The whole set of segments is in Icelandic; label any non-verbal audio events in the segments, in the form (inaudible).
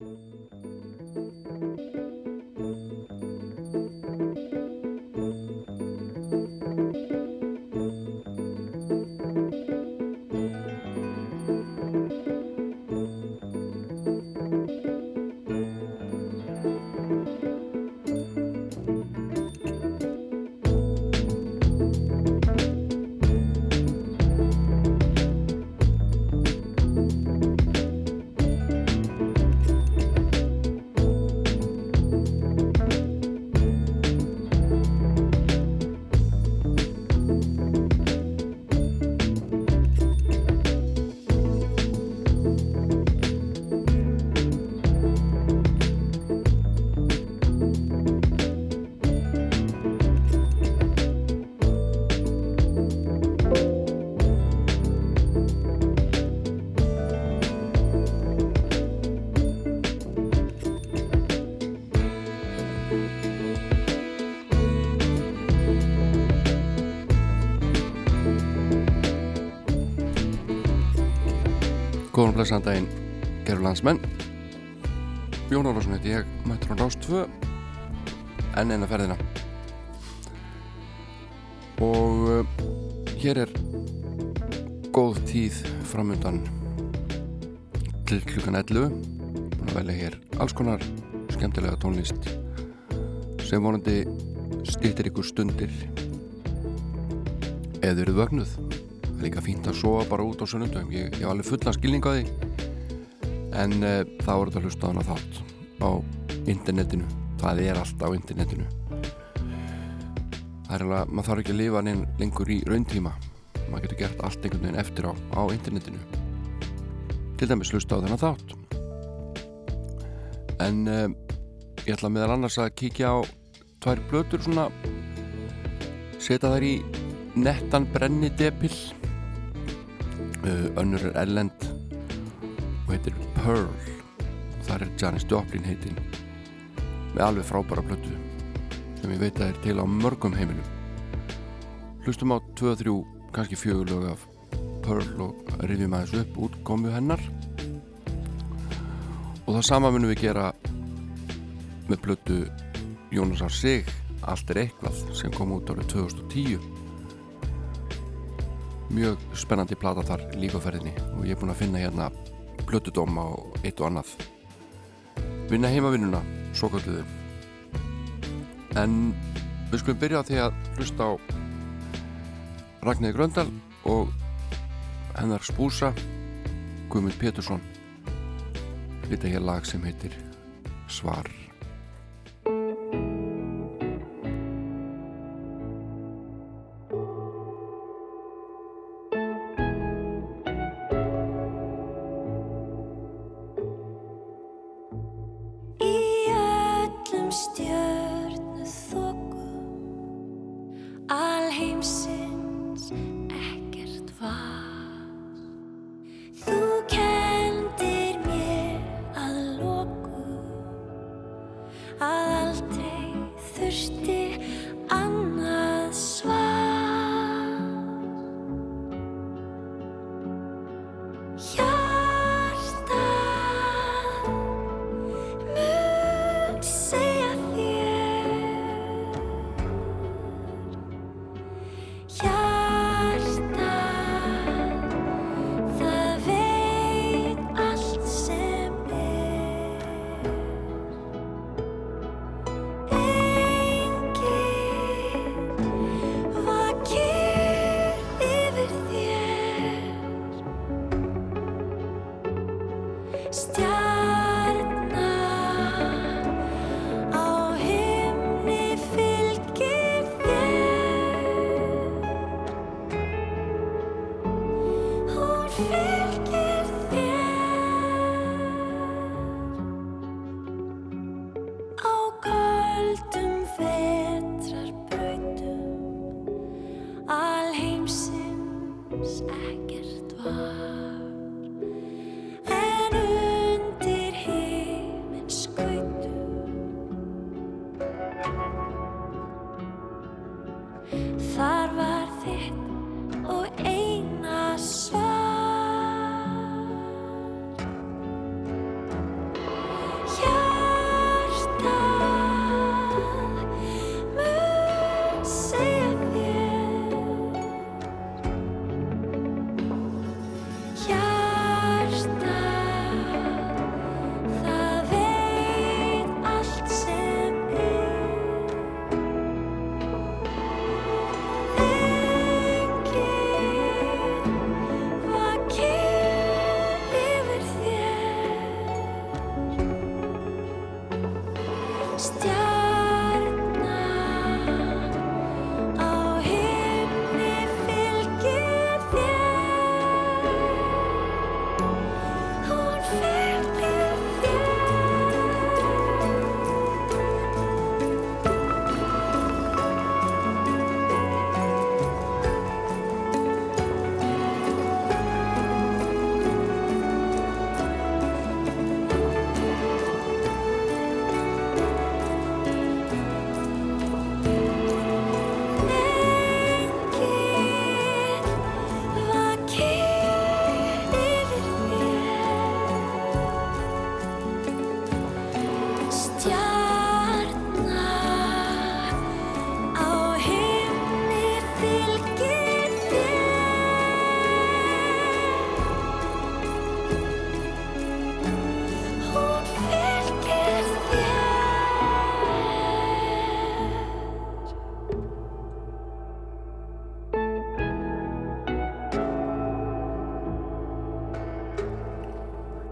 Música og blessaðan daginn, gerur landsmenn. Jón Ólafsson heiti ég mættur á Rás 2 enn eina ferðina. Og uh, hér er góð tíð framundan til klukkan 11 og velja hér alls konar skemmtilega tónlist sem vonandi stýttir ykkur stundir eða eruð vögnuð það er líka fínt að sofa bara út á sunnundum ég, var alveg fullan skilning á því. En uh, það voru þetta hlusta á hana þátt á internetinu. Það er allt á internetinu. Það er alveg maður þarf ekki að lifa neinn lengur í rauntíma. Maður getur gert allt einhvern veginn eftir á á internetinu. Til dæmis hlusta á þennan þátt. En uh, ég ætla meðal annars að kíkja á tvær blötur svona setja þær í nettan brenni depill önnur er Erlend og heitir Pearl. Þar er Janis Joplin heitin með alveg frábæra plötu sem ég veit að er til á mörgum heimilum. Hlustum á 2-3 kannski fjögurlög af Pearl og rifjum aðeins upp útkomu hennar. Og það sama munum við gera með plötu Jónasar Sig Allt er eitthvað sem kom út árið 2010 mjög spennandi plata þar líkaferðinni og ég er búin að finna hérna blötudóma og eitt og annað. Vinna heimavinnuna svo kalluðu en við skulum byrja á því að hlusta á Ragnæði Gröndal og hennar spúsa Guðmund Pétursson. Hlita hér lag sem heitir Svar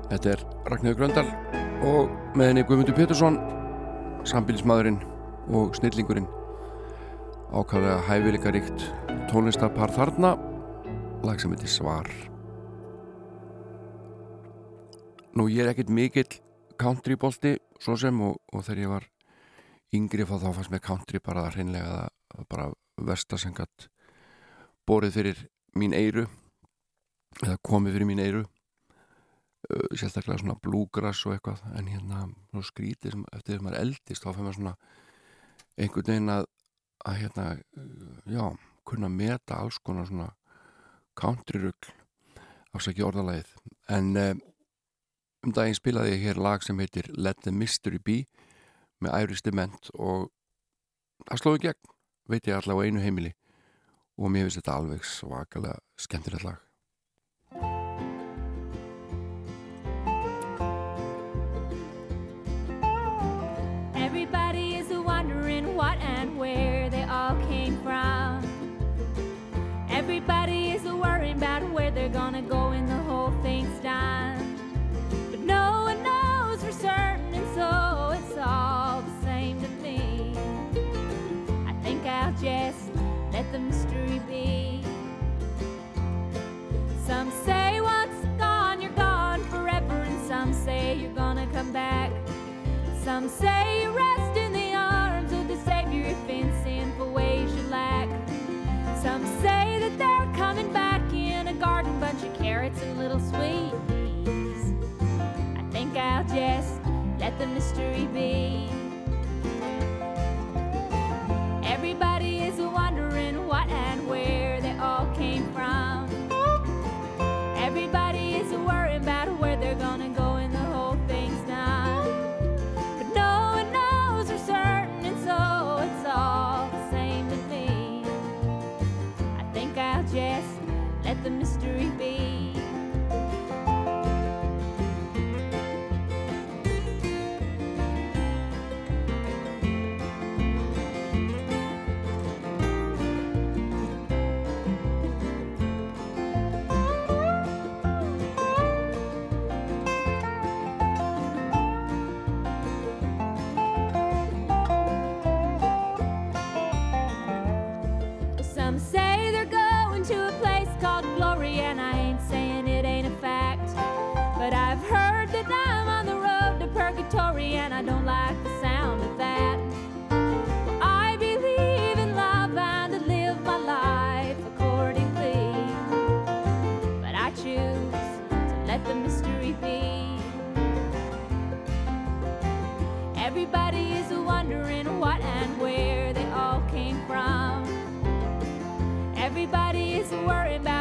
Þetta er Ragnhjóður Gröndal og með henni Guðmundur Pétursson sambilsmaðurinn og snillingurinn. Ákvæðlega hæfileika ríkt tónlistarpar þarna. Lag sem heitir Svar. Nú ég er ekkit mikill countrybolti svo sem og, og þegar ég var yngri þá fannst með country bara hreinlega bara vestasengat borið fyrir mín eiru eða komið fyrir mín eiru sérstaklega svona blúgras og eitthvað en hérna skrítið sem eftir því að maður eldist þá fyrir maður svona einhvern veginn að, að hérna uh, já, kunna meta alls konar svona countryrugl ásækja orðalæðið en um, um daginn spilaði ég hér lag sem heitir Let the Mystery Be með Iris Dement og það slóði gegn, veit ég allavega einu heimili og mér finnst þetta alveg svakalega skemmtilegt lag Some say once gone, you're gone forever, and some say you're gonna come back. Some say you rest in the arms of the Savior if in sinful ways you lack. Some say that they're coming back in a garden, bunch of carrots and little sweet peas. I think I'll just let the mystery be. Everybody is a what I don't like the sound of that. Well, I believe in love and to live my life accordingly. But I choose to let the mystery be. Everybody is wondering what and where they all came from. Everybody is worried about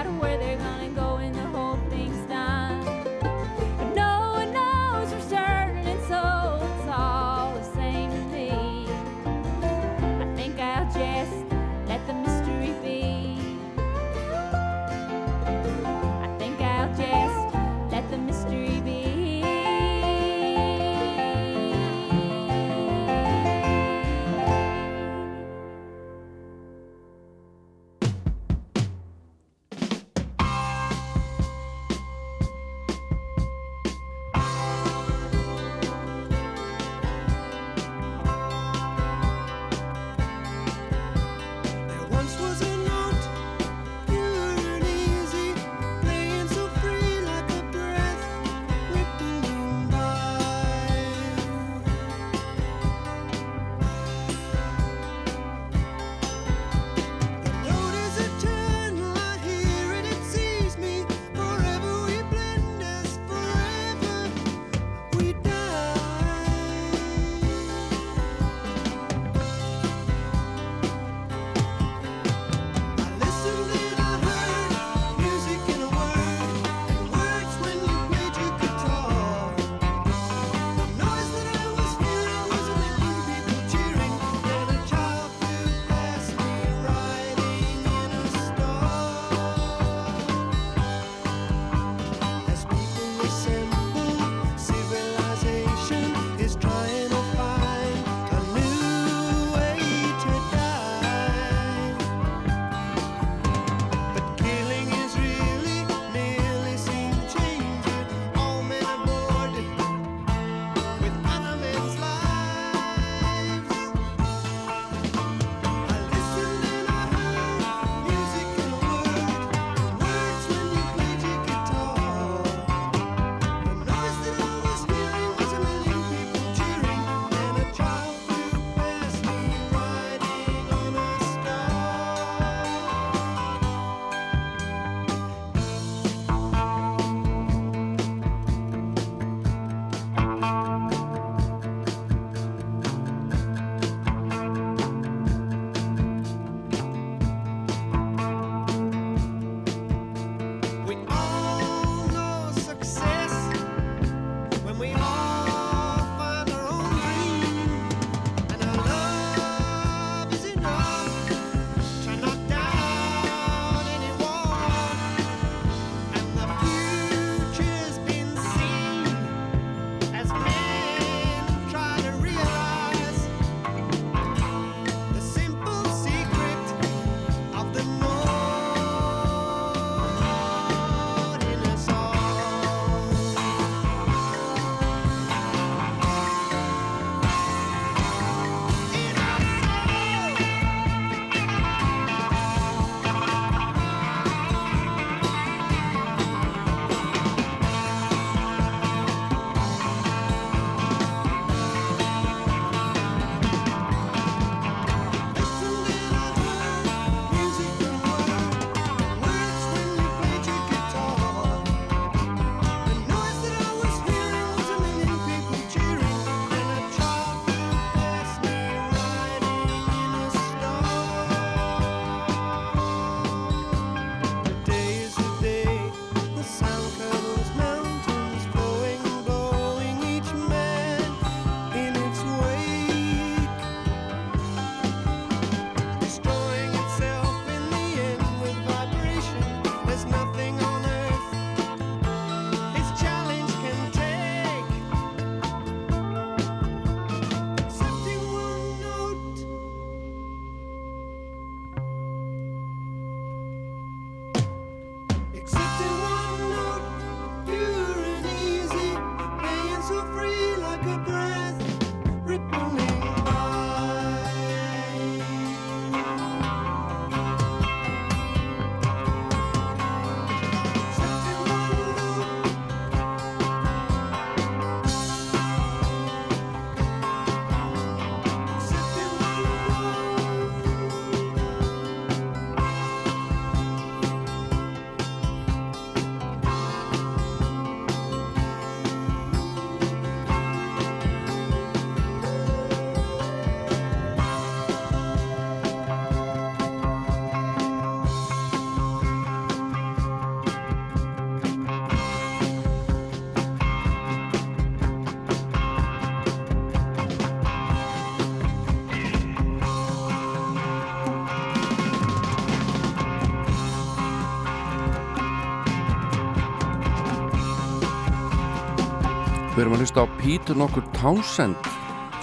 Pítur nokkur Townsend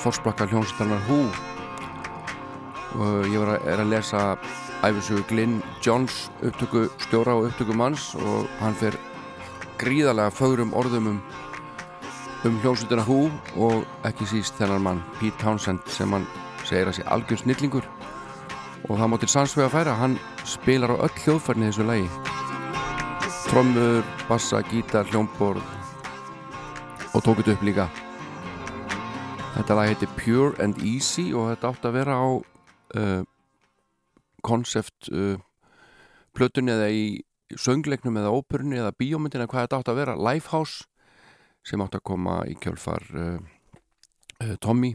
fórsprakka hljómsveitarnar Hú og ég að, að lesa æfisugu Glyn Johns upptöku stjóra og upptöku manns og hann fer gríðarlega fögrum orðum um, um hljómsveitarnar Hú og ekki síst þennan mann Pete Townsend sem hann segir að sé algjör snillingur. Og það má til sannsvega að færa hann spilar á öll hljóðfærni þessu lagi. Trommur, bassa, gítar, hljómborð og tók þetta upp líka. Þetta lag heiti Pure and Easy og þetta átt að vera á uh, konsept uh, plötunni eða í söngleiknum eða óperunni eða bíómyndin eða hvað þetta átt að vera. Lifehouse sem átt að koma í kjölfar uh, uh Tommy.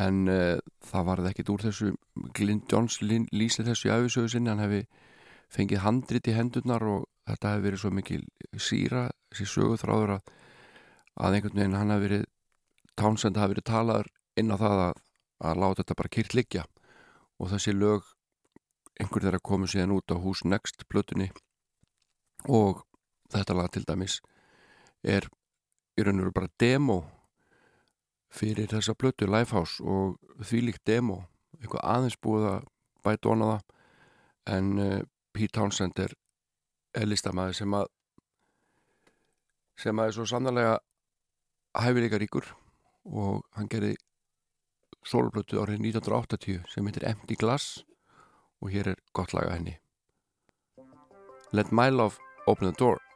En uh, það varði ekkit úr þessu. Glyn Johns lýsir þessu í afisögu sinni. Hann hefði fengið handrit í hendurnar og þetta hefði verið svo mikil síra þessi sögu þráður að að einhvern veginn hann hafi verið Townsend hafi verið talaður inn á það að, að láta þetta bara kýrt liggja. Og þessi lög einhver þeirra komið síðan út á Who's Next plötunni. Og þetta lag til dæmis er í raun og veru bara demo fyrir þessa plötu Lifehouse og því líkt demo eitthvað aðeins búið að bæta ona það. En uh, Pete Townsend er listamæði sem að sem að er svo sannlega hæfileika ríkur og hann gerði solblötu árið 1980 sem heitir Empty Glass og hér er gott laga henni. Let My Love Open the Door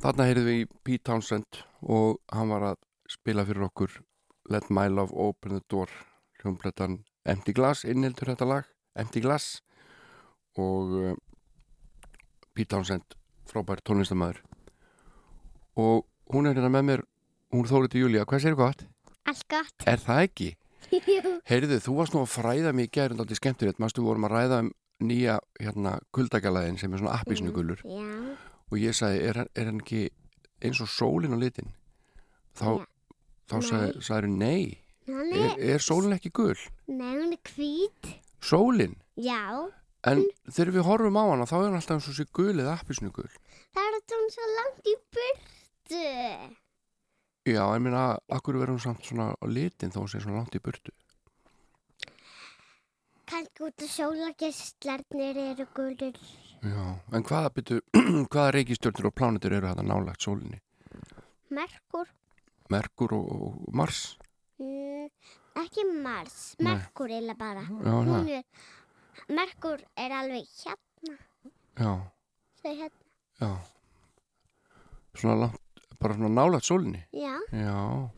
þarna heyrðum við í Pete Townsend og hann var að spila fyrir okkur Let My Love Open the Door hljómbrettan Empty Glass innildur þetta lag, Empty Glass og uh, Pete Townsend frábær tónlistamæður og hún er hérna með mér hún þórið Júlia, hvað sér gott? Allt gott. Er það ekki? Heyrðu, þú varst nú að fræða mig í gerðin alltaf skemmtilegt, mástu vorum að ræða um nýja hérna kuldagalæðin sem er svona appisnugulur Já. Og ég sagði, er, hann- er hann ekki eins og sólin á litin? Þá, þá Nei. sagði, sagði nei, Hún er, er, er sólin ekki gul? nei, hún er hvít. Sólin? Já. En þegar við horfum á hana þá er hann alltaf eins og sé gul eða appisnugul. Það er að hún svo langt í burtu. Já, en minna, akkur verður hún samt svona á litin þá sé svona langt í burtu. Kannski út af sólagestlarnir eru gulur. Já, en hvaða (clears throat) hvaða reikistjörnur og plánetur eru þetta nálagt sólinni? Merkur. Merkur og, og Mars? Mm, ekki Mars. Merkur eða bara. Já, Hún það, er, Merkur er alveg hérna. já, Svo hérna. já. Svona langt, bara svona nálagt sólinni? Já. Já.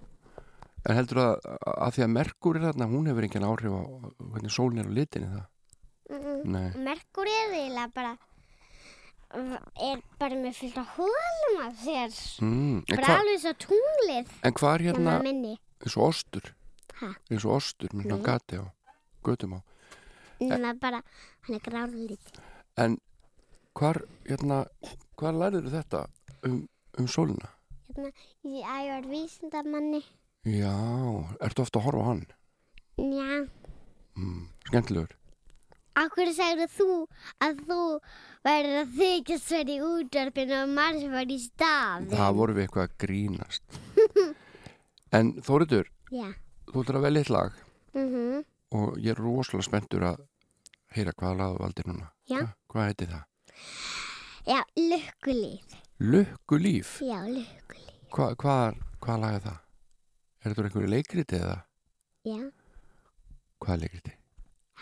En heldur að, að því að Merkur er þarna, hún hefur engin áhrif á hvernig sólin er á litinni það? Mm. Merkur er eða bara er bara með fullt af hólum af sér. Mm, en, Bara alveg svo tunglið. en hvað er hérna eins og ostur? Eins og ostur með svona Nei. gati á, götum á. Nema bara, hann er grálít. En hvar, hérna, hvar lærður þetta um, um sólina? Hérna, ég ægur vísindamanni. Já, ertu ofta að horfa á hann? Já. Mm, skemmtilegur. Akkur sagði þú að þú verður að þykjast verið í útvarpinu og Mars var í stað. Það voru við eitthvað að grínast. (laughs) en Þóriður, Já. þú ætlar að velja eitt lag Mm og ég er rosalega spenntur að heyra hvaða lag þú valdir núna. Já. Hva, hvað heiti það? Já, lukkulíf. Lukkulíf. Já, lukkulíf. Hva, hvað, hvað lag er það? Er þetta einhverju leikriti eða Já, hvað er leikriti?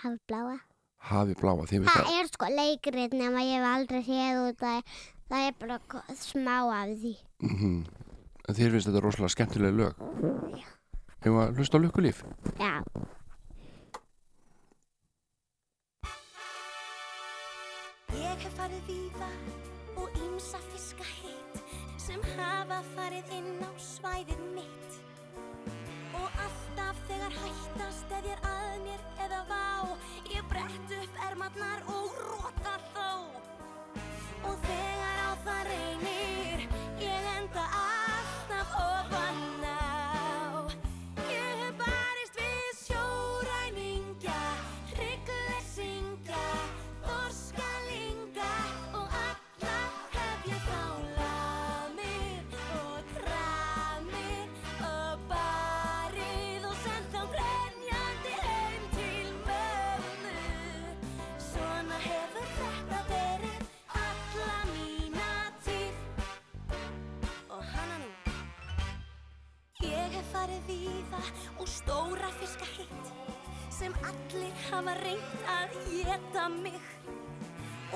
hafbláa. Hafi bláa, Það það. er sko leikrið nema ég hef aldrei séð út að það er bara smá af því. Mm -hmm. Þér finnst þetta rosalega skemmtilega lög. Hefur að hlusta á lukkulíf? Já. Ég hef farið víða og ímsa fiska hitt sem hafa farið inn á svæðið mitt og alltaf þegar hættast eð ég að mér eða vá ég brett upp ermarnar og róta þó. Og þegar á það reynir ég enda alltaf ofan farið víða og stóra fiska hitt sem allir hafa reynt að geta mig.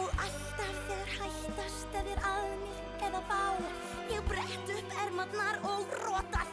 Og alltaf þegar hættast eðir að mér eða bá ég brett upp ermarnar og róta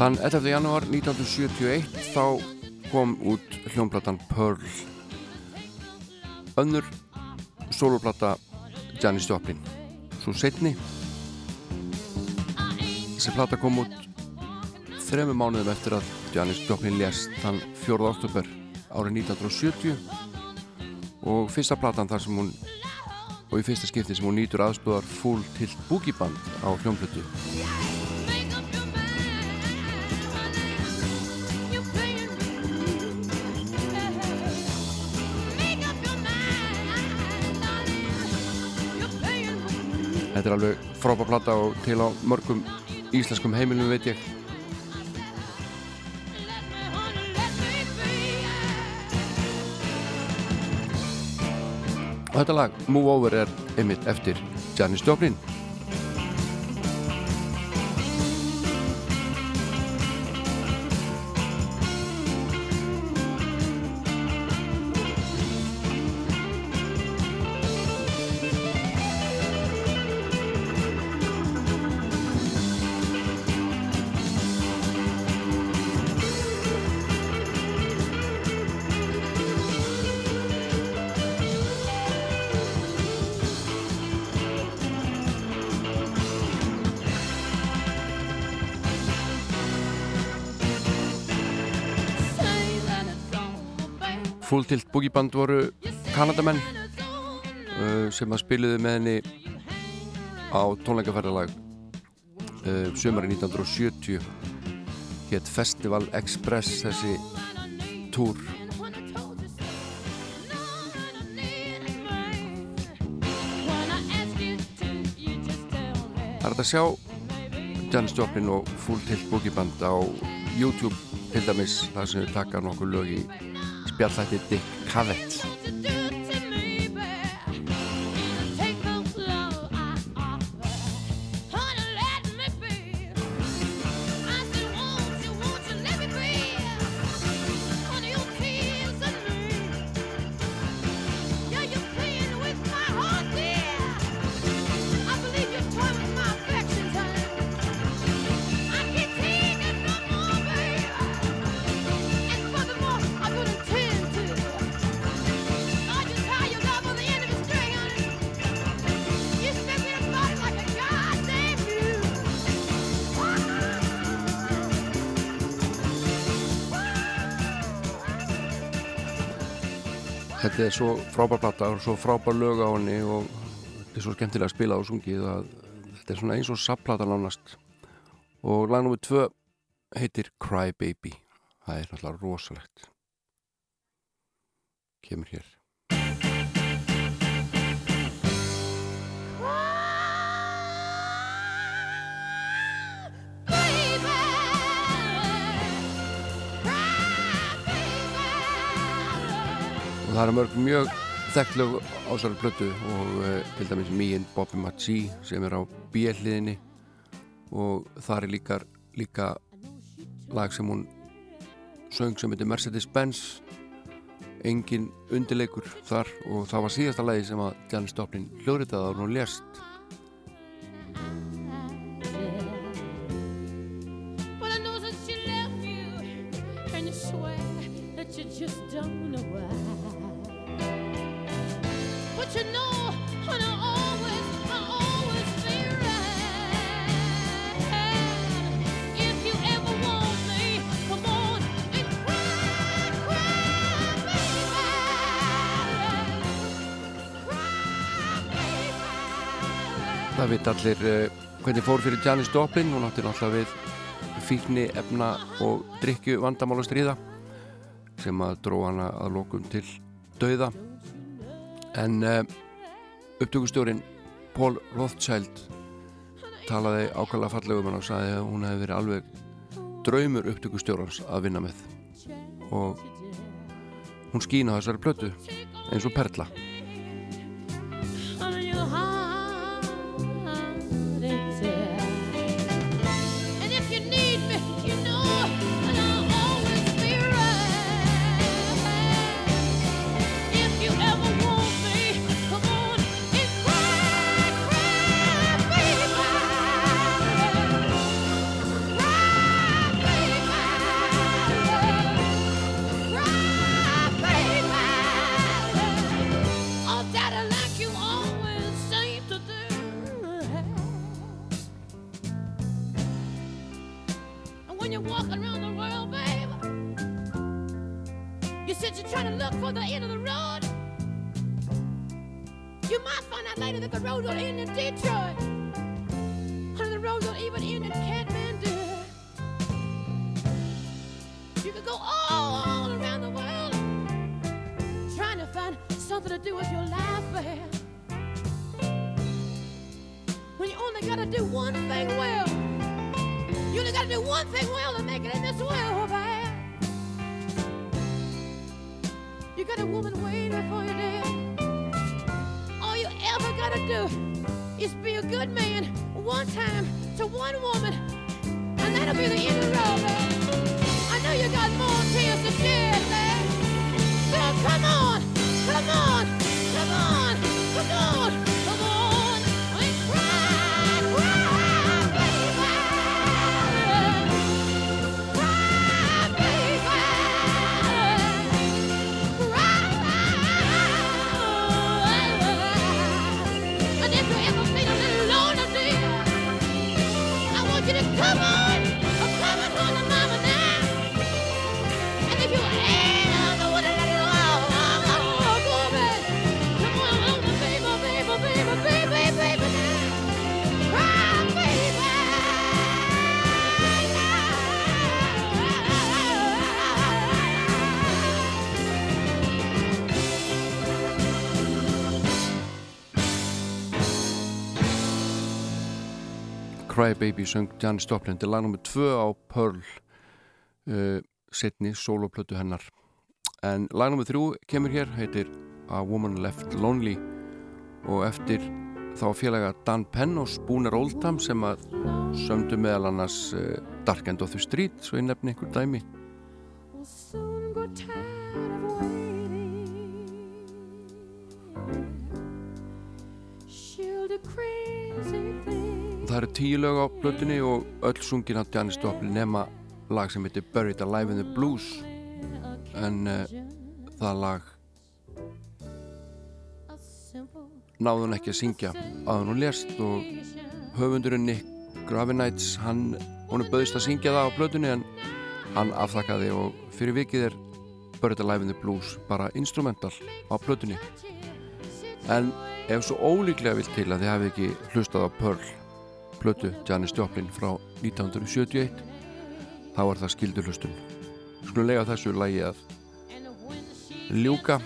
Þann 11. janúar 1971 þá kom út hljómblatan Pearl önnur soloplata Janis Joplin svo setni þessi plata kom út þremu mánuðum eftir að Janis Joplin lest þann 4. oktober árið 1970 og fyrsta platan þar sem hún og í fyrsta skipti sem hún nýtur aðstöðar fól til búkiband á hljómblötu Þetta er alveg frábær platta og til á mörgum íslenskum heimilum veit ég. Og þetta lag, Move Over, er yfir eftir Janis Joplin. Full Tilt Boogie Band voru kanadamenn uh, sem að spiliði með henni á tónleikaferðalag sömari 1970 hétt Festival Express þessi túr. Það er að sjá Jan Stjóflin og Full Tilt Boogie Band á YouTube til dæmis þar sem við taka nokkur lög í spjallhætti Dick Cavett er svo frábær platta og svo frábær lög á henni og þetta er svo skemmtilega að spila og sungið að þetta er svona eins og sapplata nánast. Og lag nr. 2 heitir Cry Baby það er náttúrulega rosalegt. Kemur hér og það eru mörg mjög þekktlög á þessari plötu og uh, til dæmis and Bobby McGee sem er á bíelliðinni og það er líka, líka lag sem hún söng sem heitir Mercedes-Benz. Engin undirleikur þar og það var síðasta lagi sem að Janis Joplin hljóðritaði og hún lést. But I know that she left you, and you swear that you just don't know Það veit allir uh, hvernig fór fyrir Janis Joplin? Hún átti náttúrulega við fíkni, efna og drikju vandamála stríða sem að dró hana að lokum til dauða en uh, upptökustjórin Paul Rothschild talaði ákvæmlega fallegum hann og sagði að hún hefði verið alveg draumur upptökustjórans að vinna með. Og hún skína þessari plötu eins og perla Crybaby söng Janis Joplin til lag nr. 2 á Pearl uh, setni soloplötu hennar en lag nr. 3 kemur hér heitir A Woman Left Lonely og eftir þá félaga Dan Penn og Spooner Oldham sem að sömdu meðal annars uh, Dark End of the Street svo ég nefni einhver dæmi. She'll things. Það eru tíu lög á plötunni og öll sungin af Janis Joplin nema lag sem heitir Buried Alive in the Blues. En uh, það lag náði hún ekki að syngja að hún lést og höfundurinn Nick Gravenites hann, hún er böðist að syngja það á plötunni en hann afþakkaði og fyrir vikið er Buried Alive in the Blues bara instrumental á plötunni. En ef svo ólíklega vill til að þið hafi ekki hlustað á Pearl plötu Janis Joplin frá 1971 þá er það skildur hlustun skulum lega þessu lagi að ljúka.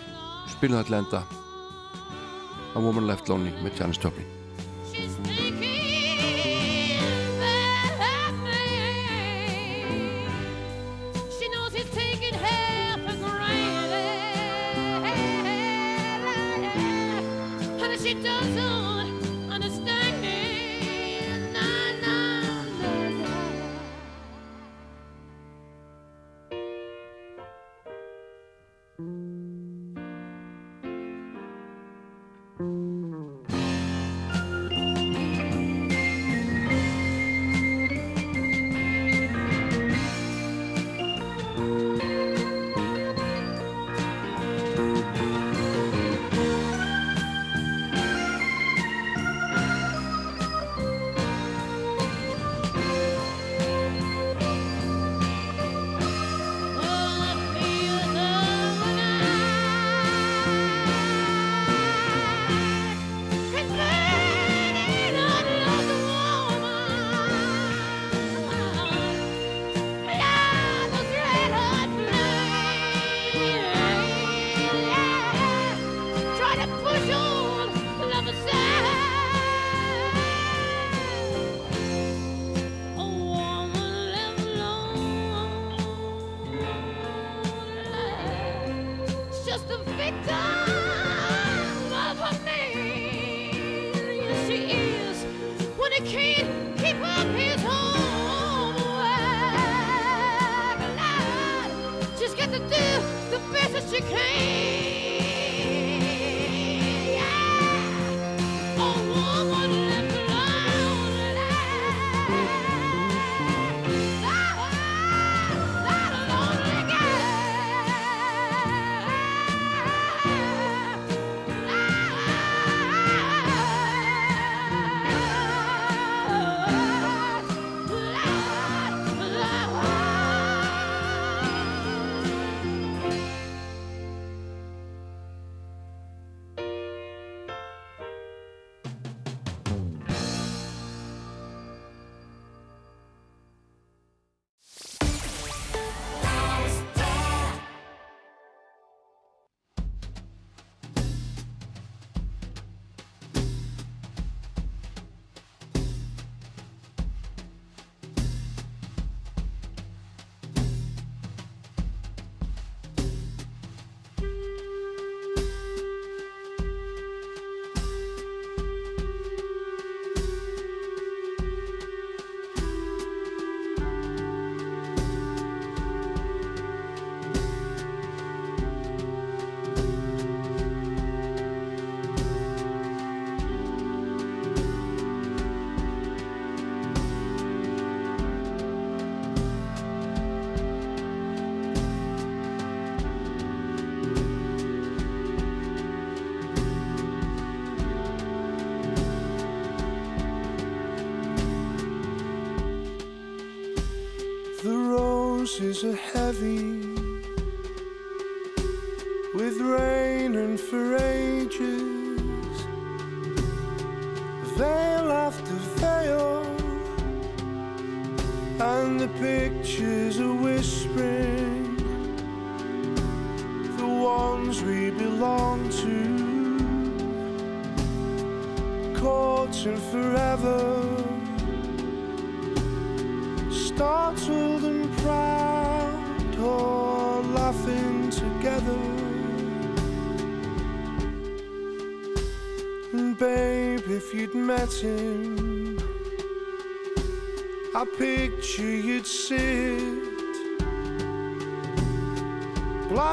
Spilum það til enda. A Woman Left Lonely með Janis Joplin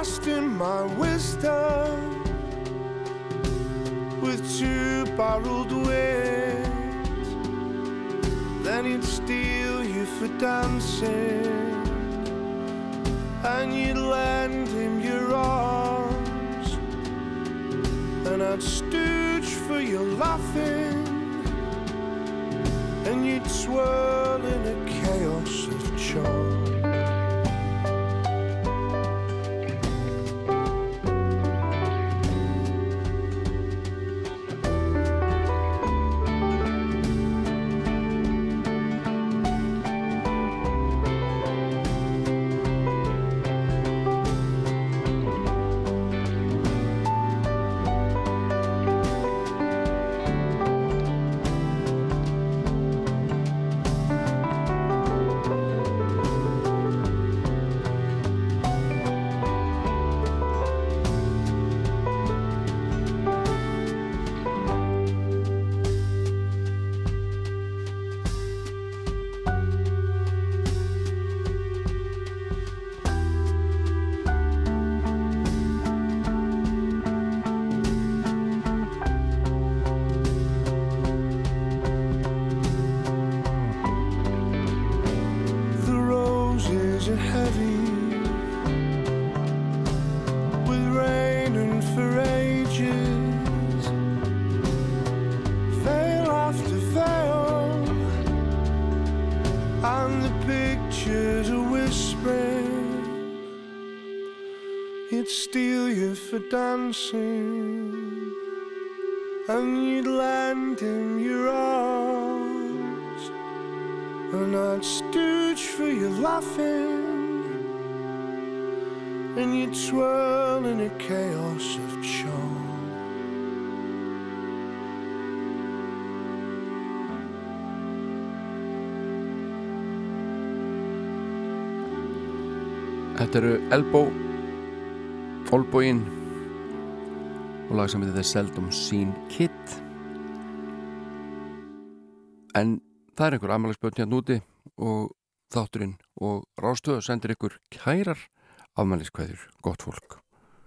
blasting my wisdom with two barreled wit. Then he'd steal you for dancing, and you'd lend in your arms. And I'd stooge for your laughing. And you'd swirl in a chaos of charm. Þetta eru Elbow Olboin og lag sem þetta er Seldom Seen Kid en það er einhver afmælisbjörn hérna úti og þátturinn og rástöðu sendir ykkur kærar afmæliskveður, gott fólk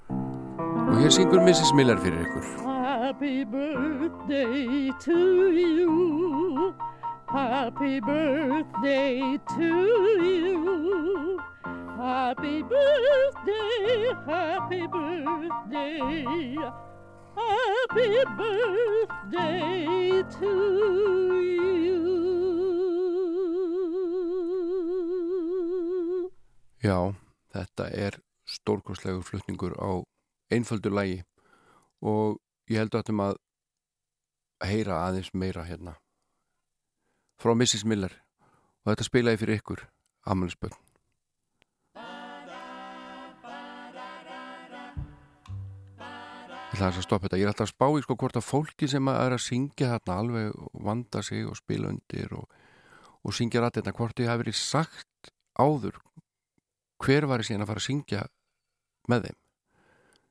og hér syngur Mrs. Miller fyrir ykkur Happy birthday to you. Happy birthday to you. Happy birthday, happy birthday. Happy birthday to you. Já, þetta er stórkostlegur flutningur á einföldu lægi og ég held að þetta að heyra aðeins meira hérna frá Mrs. Miller og þetta spilaði fyrir ykkur Amalisbjörn Ég ætla aðeins að stoppa þetta. Ég er alltaf að spá í sko hvort að fólki sem að er að syngja þarna alveg vanda sig og spila undir og, og syngja rættina hvort þið hafi verið sagt áður hver var síðan að fara að syngja með þeim?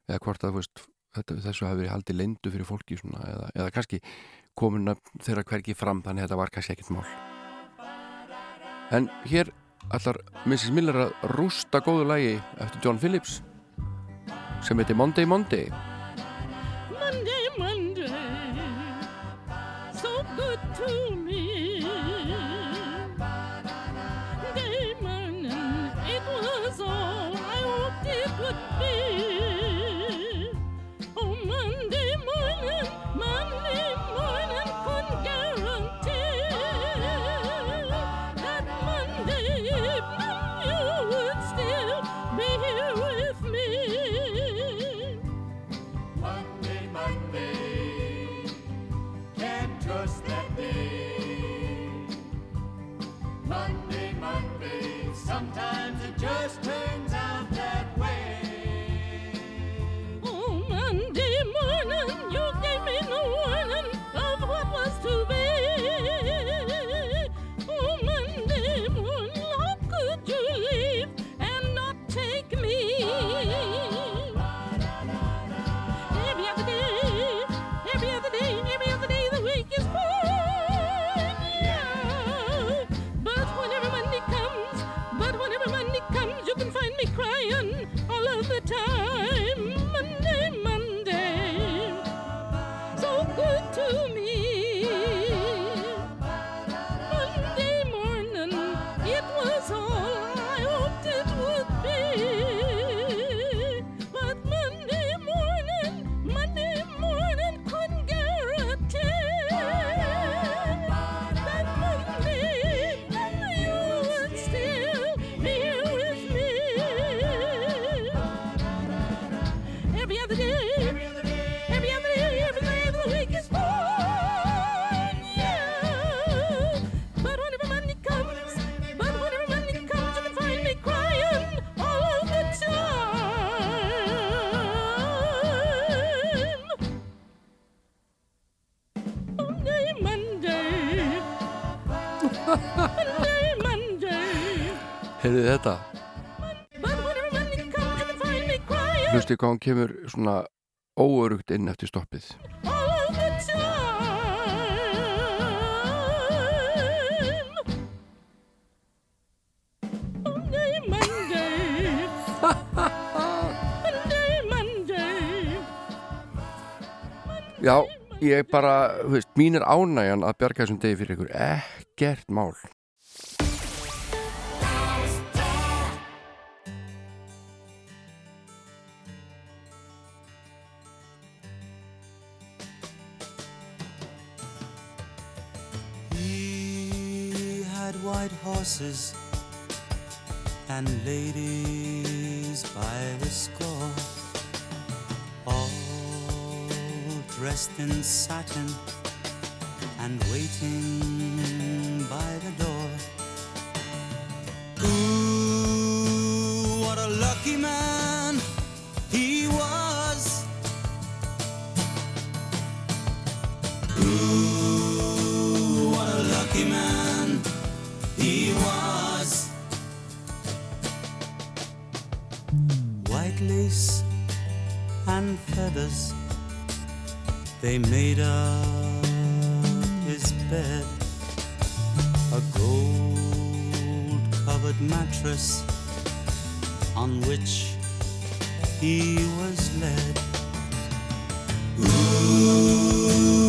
Eða hvort að veist, þetta, þessu hafi verið haldið lendu fyrir fólki svona, eða, eða kannski komin þeirra hvergi fram þannig að þetta var kannski ekkert mál. En hér allar Mrs. Miller að rústa góðu lagi eftir John Phillips sem Monday Monday Monday, me crying Hlusti hvað hún kemur svona óörugt inn eftir stoppið. (laughs) Já, ég bara, þú veist, mín er ánægjan að bjarga þessum degi fyrir ykkur. Ekkert mál white horses and ladies by the score, all dressed in satin and waiting by the door. Ooh, what a lucky man he was. Ooh, what a lucky man he was. White lace and feathers, they made up his bed. A gold covered mattress on which he was led. Ooh,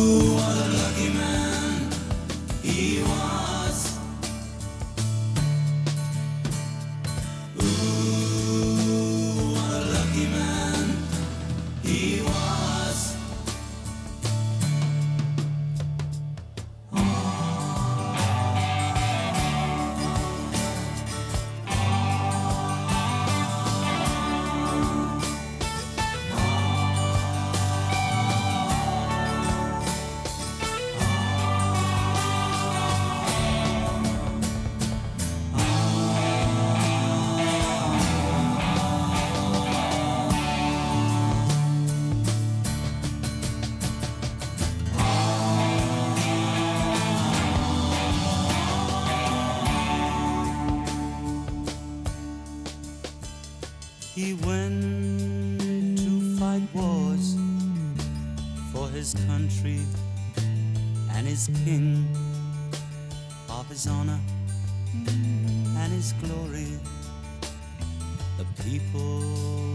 The people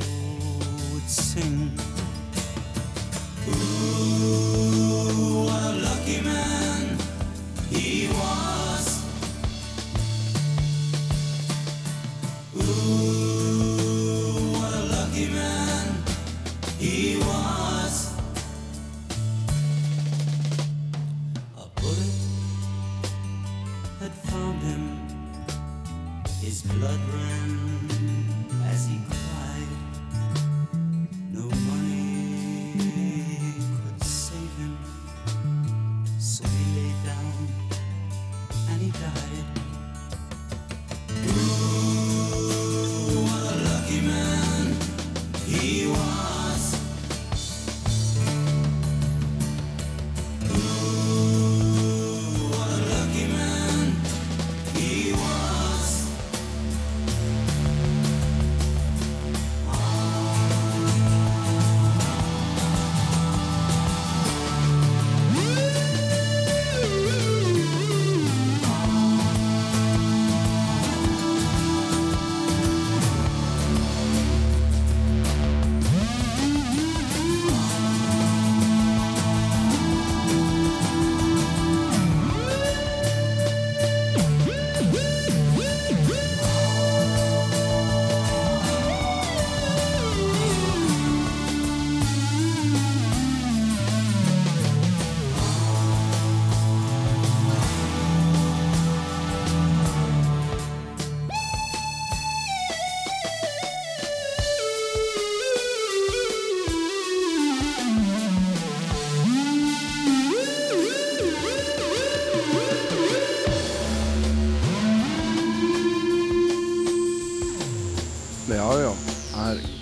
would sing. Ooh,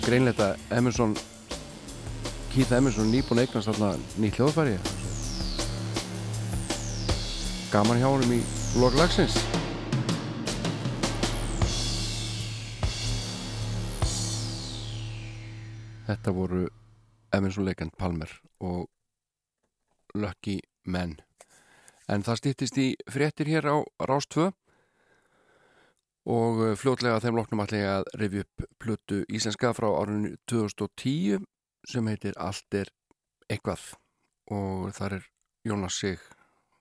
greinleita Emerson Keith Emerson nýbúin eignast alltaf nýtt hljóðfæri. Gaman hjá honum í lokalagsins Þetta voru Emerson Legend Palmer og Lucky Men. En það stýttist í fréttir hér á Rástföð og eh, fljótlega þeim loknum ég að rifja upp plötu íslenska frá árinu 2010 sem heitir Allt er eitthvað. Og þar er Jónas Sig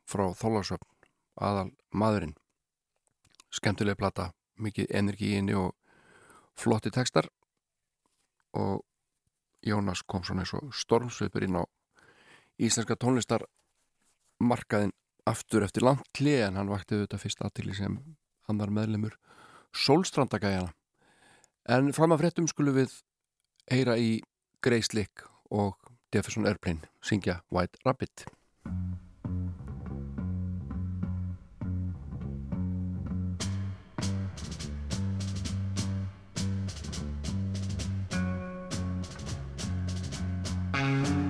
frá Þólasöfn aðal maðurinn skemmtilega plata, mikið energi í henni og flotti textar. Og Jónas kom svona eins og stormsveipur inn á íslenska tónlistarmarkaðin aftur eftir langt hlið en hann vakti auðvitað fyrst aðtili sem hann var meðlemur sólstrandagæjana. En fram að fréttum skulum við heyra í Grace Lick og Jefferson Airplane syngja White Rabbit. One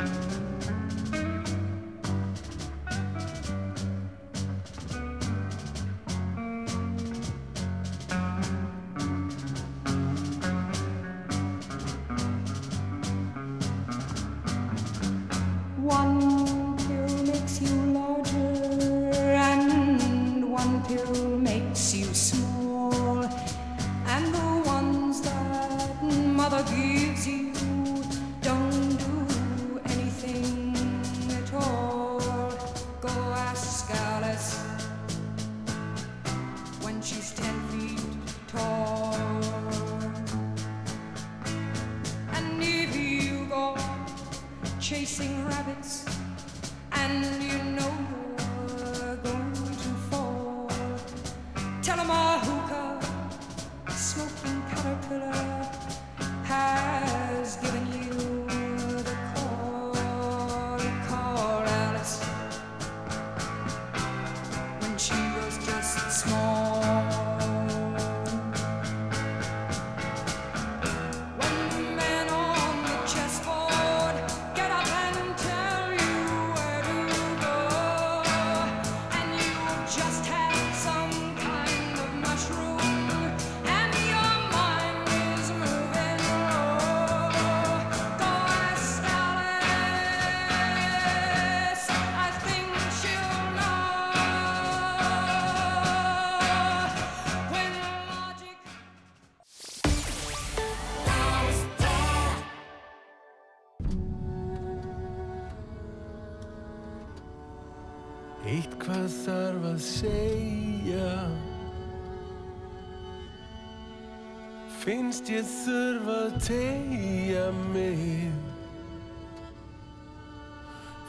Finnst ég þurfa að tegja mig.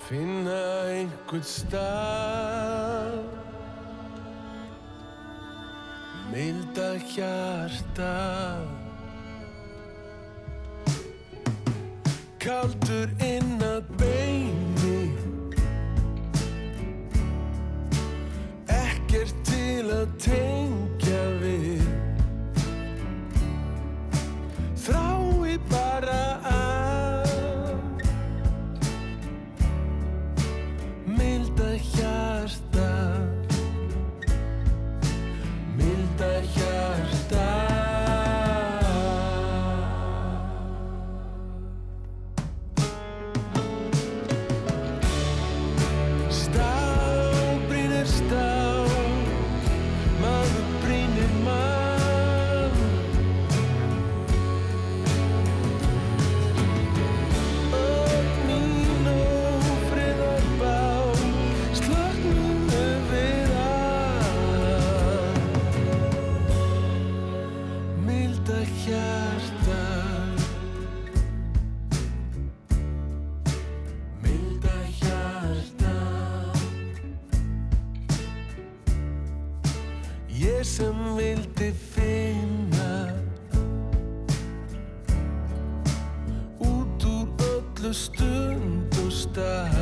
Finna einhvern stað Ég sem vildi finna út úr öllu stund og stað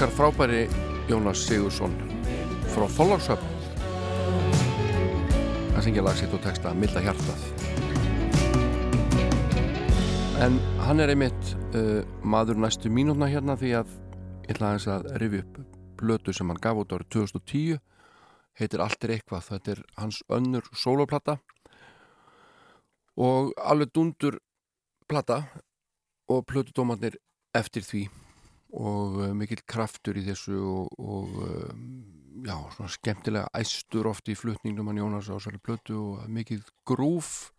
okkar frábæri Jónas Sigursson frá Þólagsöfn Það syngja lag sitt og texta Milda hjartað. En hann er einmitt uh, maður næstu mínútna hérna því að ég ætla aðeins að rifi upp blötu sem hann gaf út árið 2010 heitir Allt er eitthvað. Þetta er hans önnur soloplata og alveg dundur plata. Og plötudómanir eftir því og uh, mikill kraftur í þessu og, og uh, já, svona skemmtilega æstur oft í flutningnum hann Jónas á sæli plötu og mikill grúf.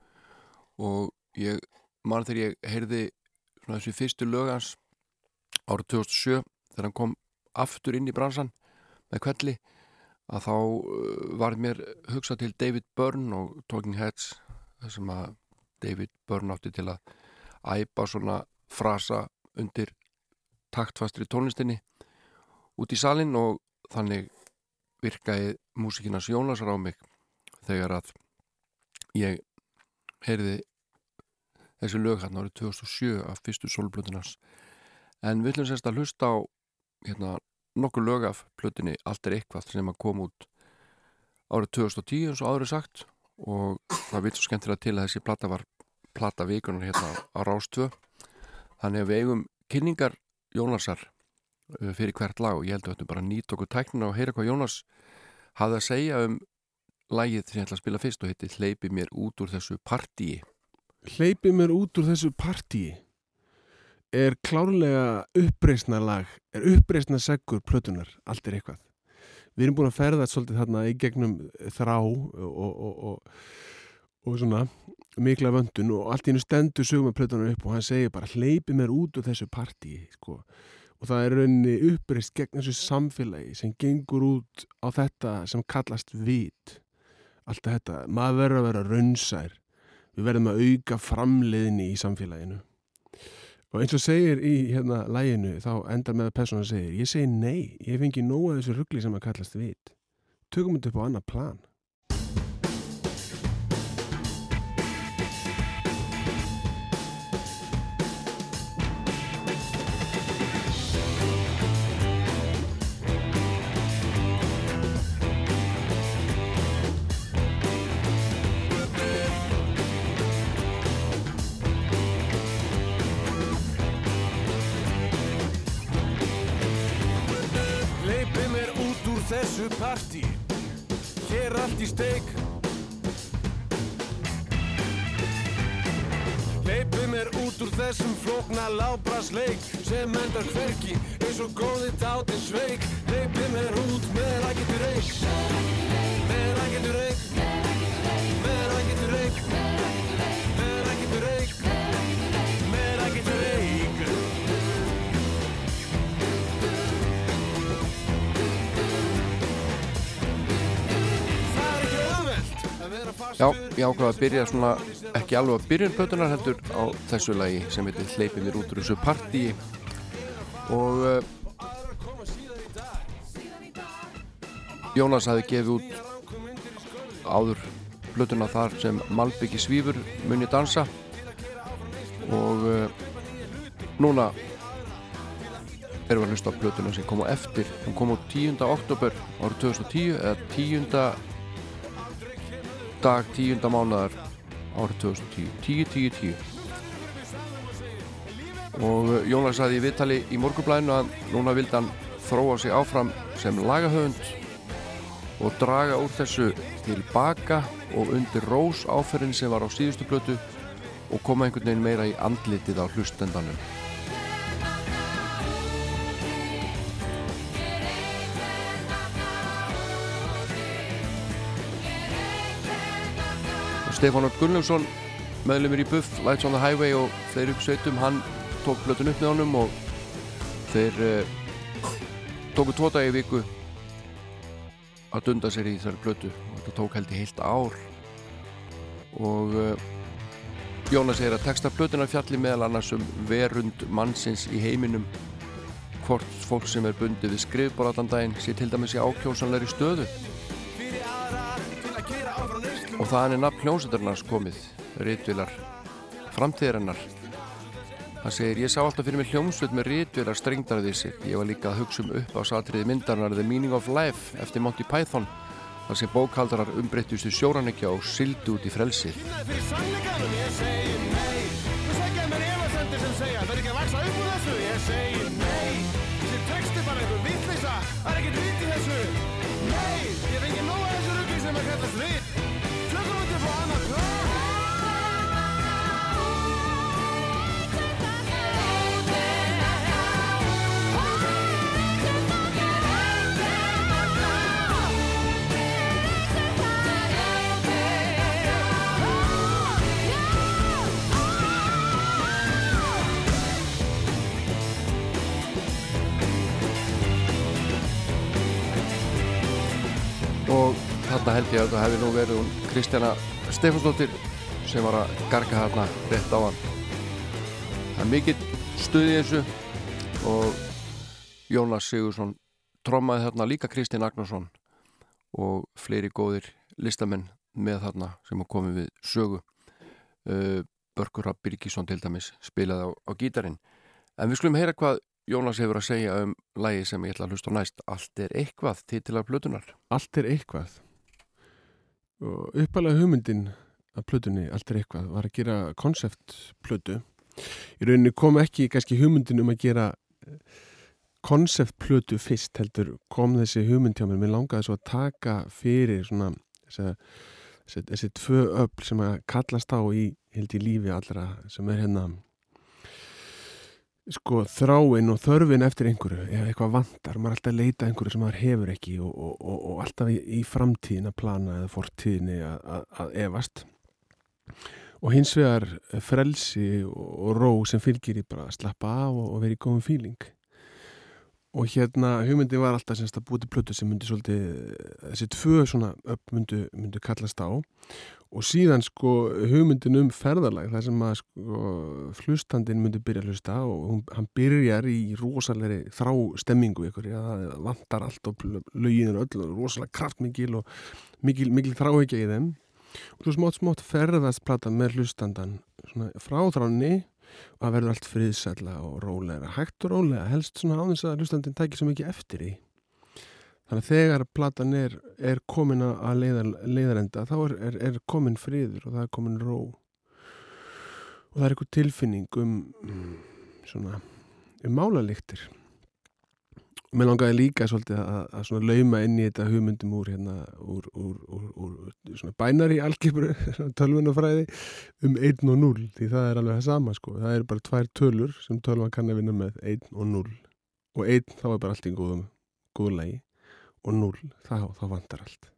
Og ég man þegar ég heyrði svona þessi fyrstu lögans árið 2007 þegar hann kom aftur inn í bransan með kvelli að þá uh, var mér hugsað til David Byrne og Talking Heads þar sem að David Byrne átti til að æpa svona frasa undir taktfastri tónlistinni út í salin og þannig virkaði músikinas Jónasar á mig þegar að ég heyrði þessi lög hérna árið 2007 af fyrstu solblötunars en við ætlum sérst að hlusta á hérna nokkur lög af plötunni Allt er eitthvað sem að koma út árið 2010 eins og er sagt og það vil svo skemmtilega til að þessi plata var plata vikunar hérna á Rástvö þannig að við eigum kynningar Jónasar uh, fyrir hvert lag og ég held að þetta bara nýtt okkur tæknina og heyra hvað Jónas hafði að segja um lagið sem ég ætla að spila fyrst og heiti Hleypi mér út úr þessu partíi Hleypi mér út úr þessu partíi er klárlega uppreisna lag, er uppreisna seggur plötunar, allt er eitthvað. Við erum búin að ferða svolítið þarna í gegnum þrá og, og, og, og, svona mikla vöndun og allt í hennu stendur sögum með plötunar upp og hann segir bara hleypi mér út úr þessu partíi sko. og það er rauninni uppreist gegn þessu samfélagi sem gengur út á þetta sem kallast vit. Alltaf þetta, maður verður að vera raunsær. Við verðum að auka framleiðinni í samfélaginu. Og eins og segir í hérna læginu þá endar með að persónan segir ég segi nei, ég fengi nóga þessu ruggli sem að kallast vit. Tökum þetta upp á annað plan þessu partí. Hér allt í steik. Hleypi mér út úr þessum flókna lábrasleik sem endar hverki eins og góði dátin sveik. Hleypi mér út með rækjandi reik með rækjandi reik með rækjandi reik Já, ég ákvaði að byrja svona ekki alveg að byrja plötunar heldur á þessu lagi sem heitir Hleypi mér út úr þessu partíi og uh, Jónas hafi gefið út áður plötuna þar sem Malbyggi svífur muni dansa og uh, núna erum við að hlusta á plötuna sem kom á eftir hún kom á 10. oktober árið 2010 eða 10. dag 10. mánuðar árið 2010 10, 10, 10 og uh, Jónas saði í viðtali í morgunblæðinu að núna vildi hann þróa sig áfram sem lagahöfund og draga úr þessu tilbaka og undir rós áferðin sem var á síðustu plötu og koma einhvern veginn meira í andlitið á hlustendanum Stefán Örn Gunnlaugsson meðlumir í Buff, Lights on the Highway og þeir upp sveitum, hann tók plötun upp með honum og þeir uh, tóku tvo dagi í viku að dunda sér í þessari plötu. Og þetta tók held í heilt ár og uh, Jónas segir að texta plötuna fjalli meðal annars um verund mannsins í heiminum hvort fólk sem er bundið við skrifbor allan daginn sé til dæmis í ákjósanlegri stöðu og þaðan er nafn hljómsveitarnars komið rítvilar framtíðarinnar Hann segir, ég sá alltaf fyrir mig hljómsveit með rítverðar strengdarðið sér. Ég var líka að hugsa um upp á satriði myndarnar The Meaning of Life eftir Monty Python. þar sem bókaldarar umbreyttustu sjóranekja og sildu út í frelsið. Og þarna held ég að það hefði nú verið hún Kristjana Stefansdóttir sem var að garga þarna rétt á hann það er mikill stuð í þessu og Jónas Sigursson trommaði þarna líka Kristinn Agnarsson og fleiri góðir listamenn með þarna sem komi við sögu. Uh, Börkur Rapp Birgisson til dæmis spilaði á, á gítarinn. En við skulum heyra hvað Jónas hefur að segja um lægi sem ég ætla að hlusta næst. Allt er eitthvað titilar plötunar Allt er eitthvað. Og uppalega hugmyndin af plötunni Allt er eitthvað var að gera konceptplötu. Í rauninni kom ekki kannski hugmyndin um að gera konceptplötu fyrst heldur kom þessi hugmynd hjá mér. Mér langaði svo að taka fyrir svona þessi, þessi, þessi tvö öfl sem að kallast á í í lífi allra sem er hérna sko þráin og þörfin eftir einhverju ef eitthvað vantar, maður er alltaf að leita einhverju sem maður hefur ekki og, og, og, og alltaf í, í framtíðin að plana eða fortíðinni að, efast. Og hins vegar frelsi og, ró sem fylgir í bara að slappa af og vera í góðum fíling og hérna hugmyndi var alltaf semst að búið til plötu sem myndi svolítið þessi tvö svona upp myndu, myndu kallast á. Og síðan sko hugmyndin um ferðalag þar sem að sko flustandin myndi byrja að hlusta og hún, hann byrjar í rosalegri þrá stemmingu ykkur, það vantar allt og lögin er öll og rosalega kraftmikil og mikil, mikil þráhegja í þeim. Og svo smátt smátt ferðast plata með hlustandan svona frá þránni og það verður allt friðsætla og rólega hægt og rólega, helst svona á þess að hlustandin tækir svo mikið eftir því. Þannig að þegar platan er, er komin að leiðar, leiðarenda þá er, er, er komin friður og það er komin ró. Og það er eitthvað tilfinning um mm, svona um málalíktir og mér langaði líka svolítið að, að lauma inn í þetta hugmyndum úr hérna úr, úr, úr, bænari algebru, (laughs) tölvunafræði um 1 og 0 því það er alveg það sama sko, það er bara tvær tölur sem tölvan kann að vinna með 1 og 0 og 1 þá er bara allt í góðum góðlegi og 0 þá, þá vantar allt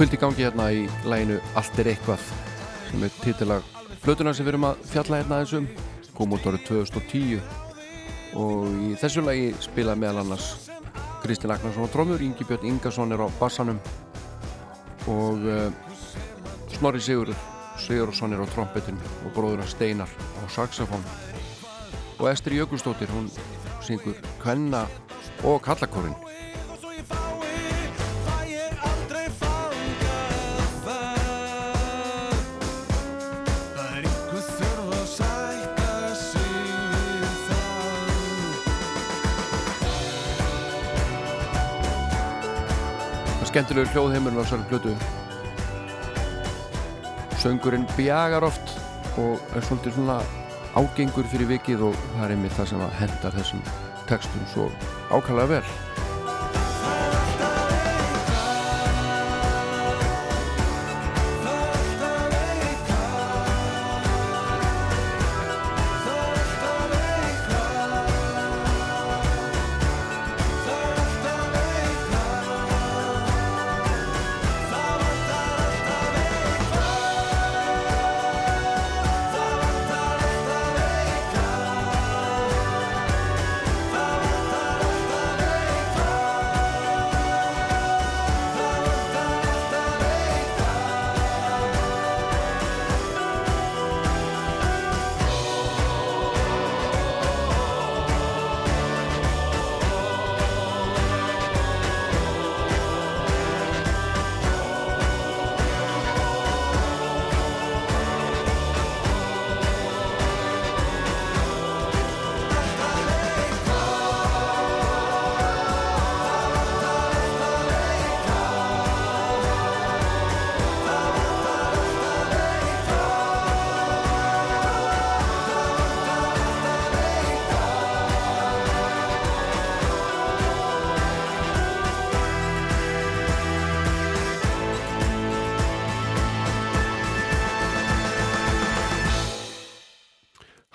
fullt í gangi hérna í læginu Allt er eitthvað sem er titilag flötuna sem við erum að fjalla hérna aðeins um. Kom út árið 2010 og í þessu lagi spila meðal annars Kristinn Agnarsson á trómur, Ingi Björn Ingarsson er á bassanum og uh, Snorri Sigur Sigursson er á trompetin og bróður hans Steinar á saxofón. Og Ester Jökulstóttir hún syngur Kvenna og Kallakórin Það skemmtilegur hljóðheimurinn á þessari plötu Söngurinn bjagar oft og er svolítið svona ágengur fyrir vikið og það er einmitt það sem hendar þessum textum svo ákvæmlega vel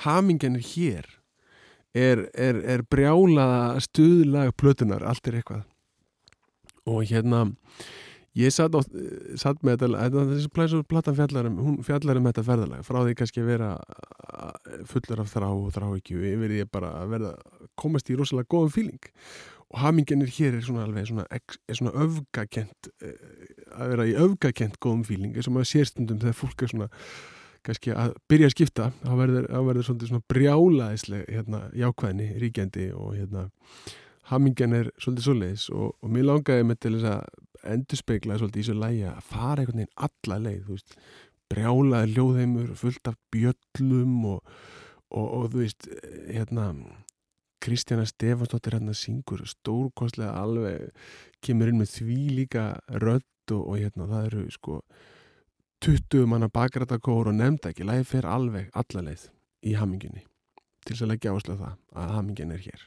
hamingjan er hér. Er, er, er brjálaða stuðlag plötunar, allt er eitthvað. Og hérna ég satt, á, satt með þetta þessi plæsur platan fjallar um hún fjallar um þetta ferðalag, frá því kannski að vera fullur af þrá og þrá ekki yfir því bara að verða komast í rosalega góðum fíling og hamingjan er hér er svona alveg svona, er svona öfgakent að vera í öfgakent góðum fíling eins og maður sér stundum þegar fólk er svona kannski að byrja að skipta þá verður, verður svona brjálaðisleg hérna, jákvæðni, ríkjandi og hérna, hamingjan er svolítið svoleiðis og, og mér langaði með til þess að endurspegla svolítið í svo lægi að fara einhvern veginn alla leið, veist brjálaði hljóðheimur, fullt af bjöllum og, og, og þú veist, hérna Kristjana Stefansdóttir hérna syngur stórkostlega alveg kemur inn með því líka rödd og hérna það eru sko 20 manna bakrættakór og nefnda ekki, lægi fer alveg alla leið í haminginni til þess að leggja áherslu á það að hamingin er hér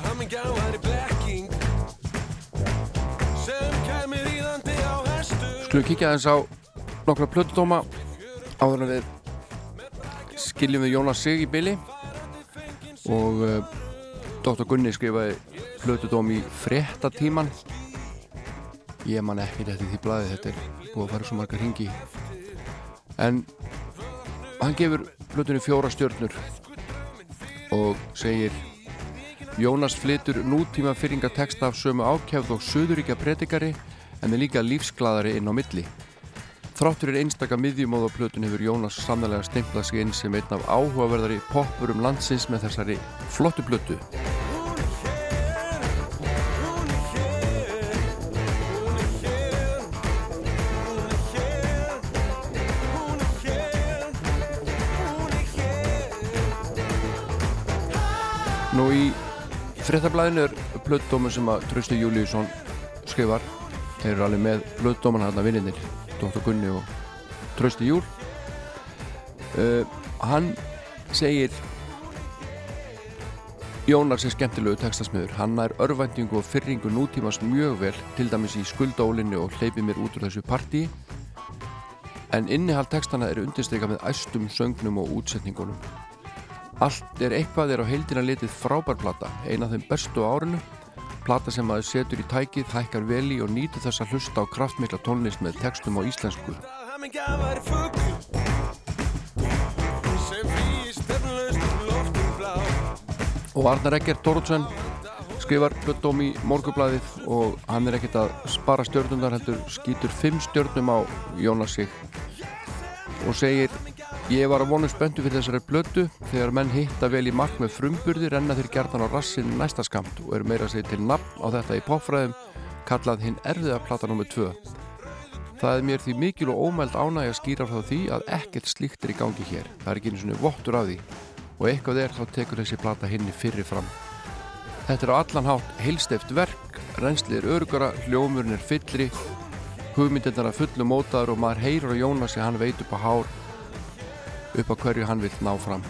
Hamingja væri blekking sem kæmi ríðandi á hestum Skulum kíkja aðeins á nokkra plötudóma áður en við skiljum við Jónas Sig í byli og uh, Dr. Gunni skrifaði plötudóm í fréttatíman ég man ekki þetta því blaði þetta er búið að fara svo margar hingi en hann gefur plötunni fjóra stjörnur og segir Jónas flytur nútíma fyrringa texta af sömu ákjæfð og söðuríkja predikari en er líka lífsglaðari inn á milli. Þráttur er einstaka miðjumóð á plötun hefur Jónas sannlega stemplað sig inn sem einn af áhugaverðari poppurum landsins með þessari flottu plötu. Fréttablaðinu er plötdómur sem að Trausti Júliusson skrifar þeir eru alveg með plötdóman hann að vinninir Dr. Gunni og Trausti Júl uh, hann segir Jónas er skemmtilegu textasmiður hann er örvæntingu og fyrringu nútímas mjög vel til dæmis í skuldólinni og hleypi mér út úr þessu partí en innihald textana er undirsteika með æstum söngnum og útsetningunum. Allt er eitthvað er á heildina litið frábær plata, eina af þeim bestu á árinu, plata sem maður setur í tækið, hækkar vel í og nýtur þess að hlusta á kraftmikla tónlist með textum á íslensku. Og Arnar Eggert Tóruðsson skrifar plöttum í morgublaðið og hann er ekkert að spara stjörnundar heldur skýtur fimm stjörnum á Jónas sig og segir Ég var að vonu spöntu fyrir þessari blötu þegar menn hitta vel í mark með frumburði renna þeir gertan á rassin næsta skamt og eru meira að segja til nafn á þetta í popfræðum kallað hinn erfiða plata nr. 2 Það er mér því mikil og ómæld ánæg að skýra frá því að ekkert slíkt er í gangi hér. Það er ekki einu svona vottur af því. Og eitthvað er þá tekur þessi plata hinni fyrir fram. Þetta er á allan hátt heilsteft verk, renslið er örugara, hljómurinn er fyllri, hugmyndirnar að fullu mótaður og maður heyrir á Jónasi hann veit upp á hár upp á hverju hann vill ná fram.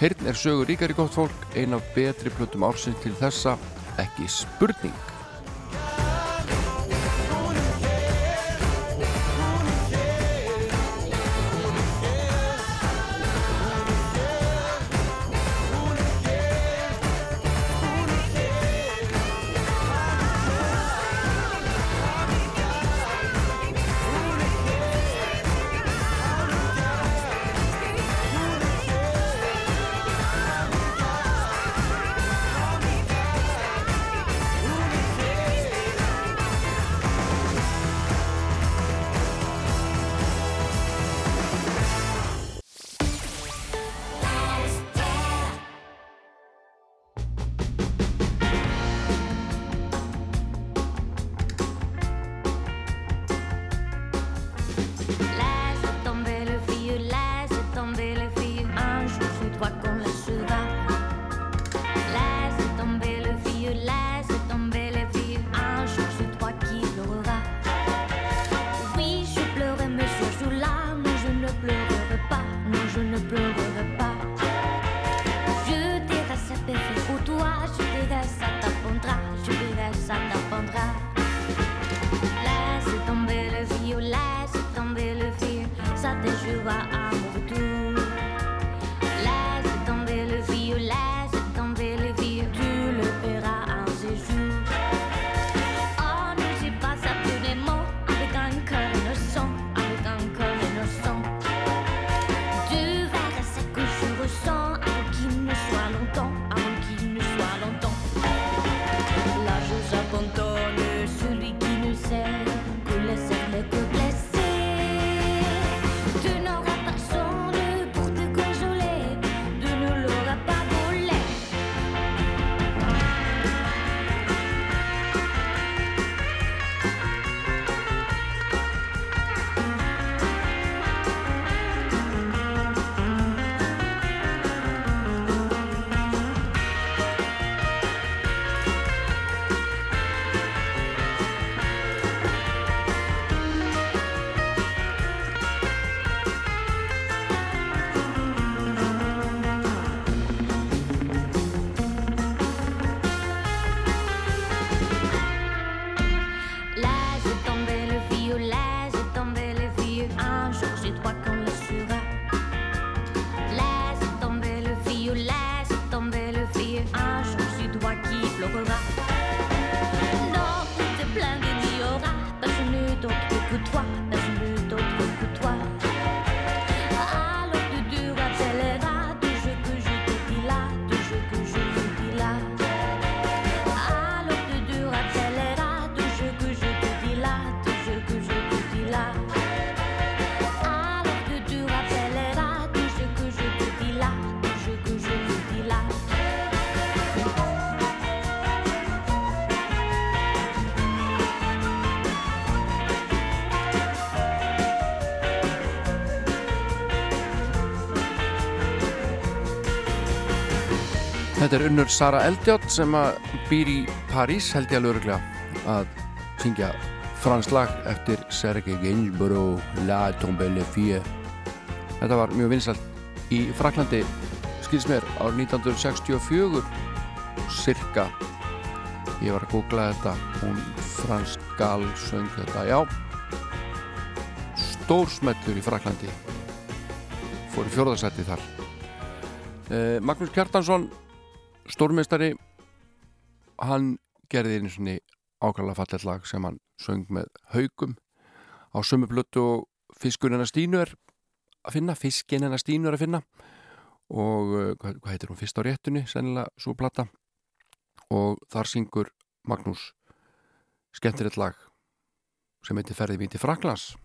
Heyrn er sögur ríkari gott fólk, ein af betri plötum ársins til þessa, ekki spurning. Þetta er unnur Sara Eldjátt sem býr í París held ég alveg öruglega að syngja fransk lag eftir Serge Gainsbourg La Tombe Le Fille. Þetta var mjög vinsalt í Fraklandi skils mér árið 1964 cirka ég var að googla þetta hún fransk gal söng þetta, já. Stórsmettur í Fraklandi fór í fjörðarsætti þar. Eh, Magnús Kjartansson Stórmestari hann gerði einu svoni ákvæmlega fallet lag sem hann söng með haugum á sömu blötu og fiskurinn hennar Stínu er að finna, fiskinn hennar Stínu er að finna. Og eh, hvað heitir hún? Fyrst á réttunni, sennilega svo platta og þar syngur Magnús skemmtir eitt lag sem heitir Ferði mín til Fraklas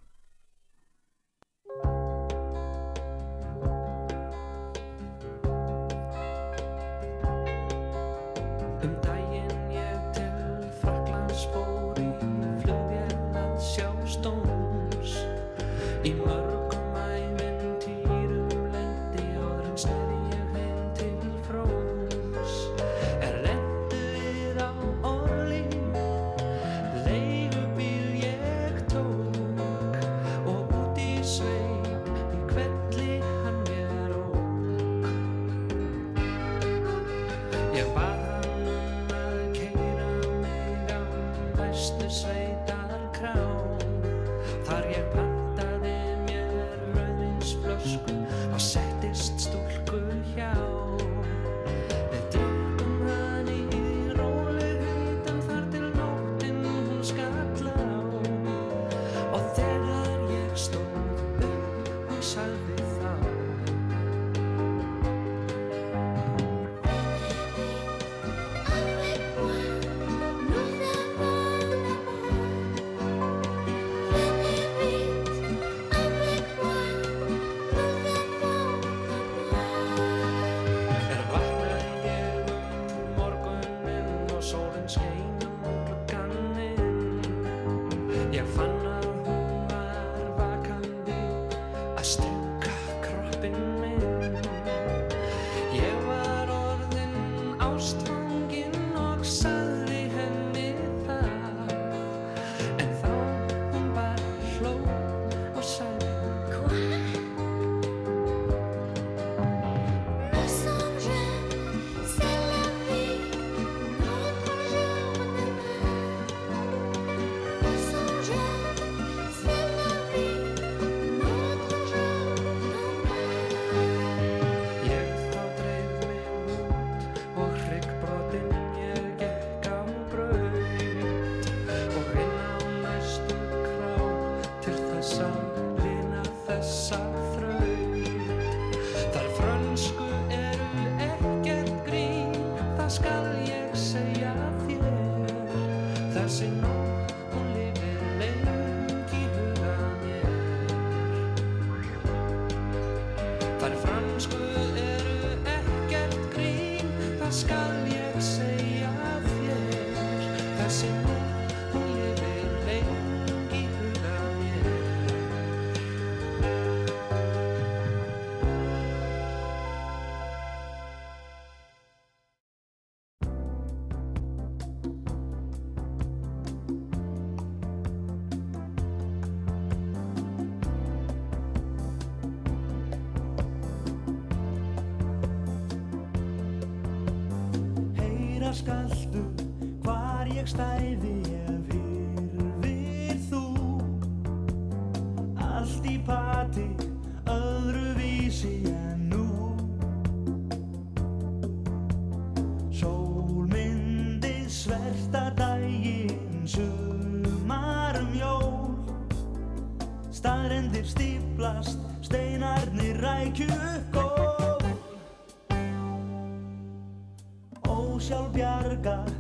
God.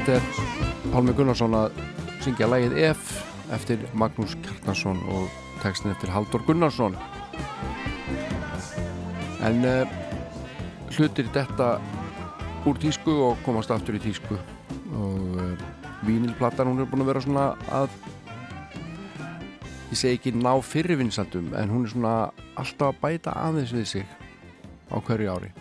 Þetta er Pálmi Gunnarsson að syngja lægið F eftir Magnús Kjartansson og textin eftir Haldur Gunnarsson. En uh, hlutir þetta úr tísku og komast aftur í tísku. Og uh, vínilplatan hún er búin að vera svona að ég segi ekki ná fyrirvinnsandum en hún er svona alltaf að bæta aðeins við sig á hverju ári.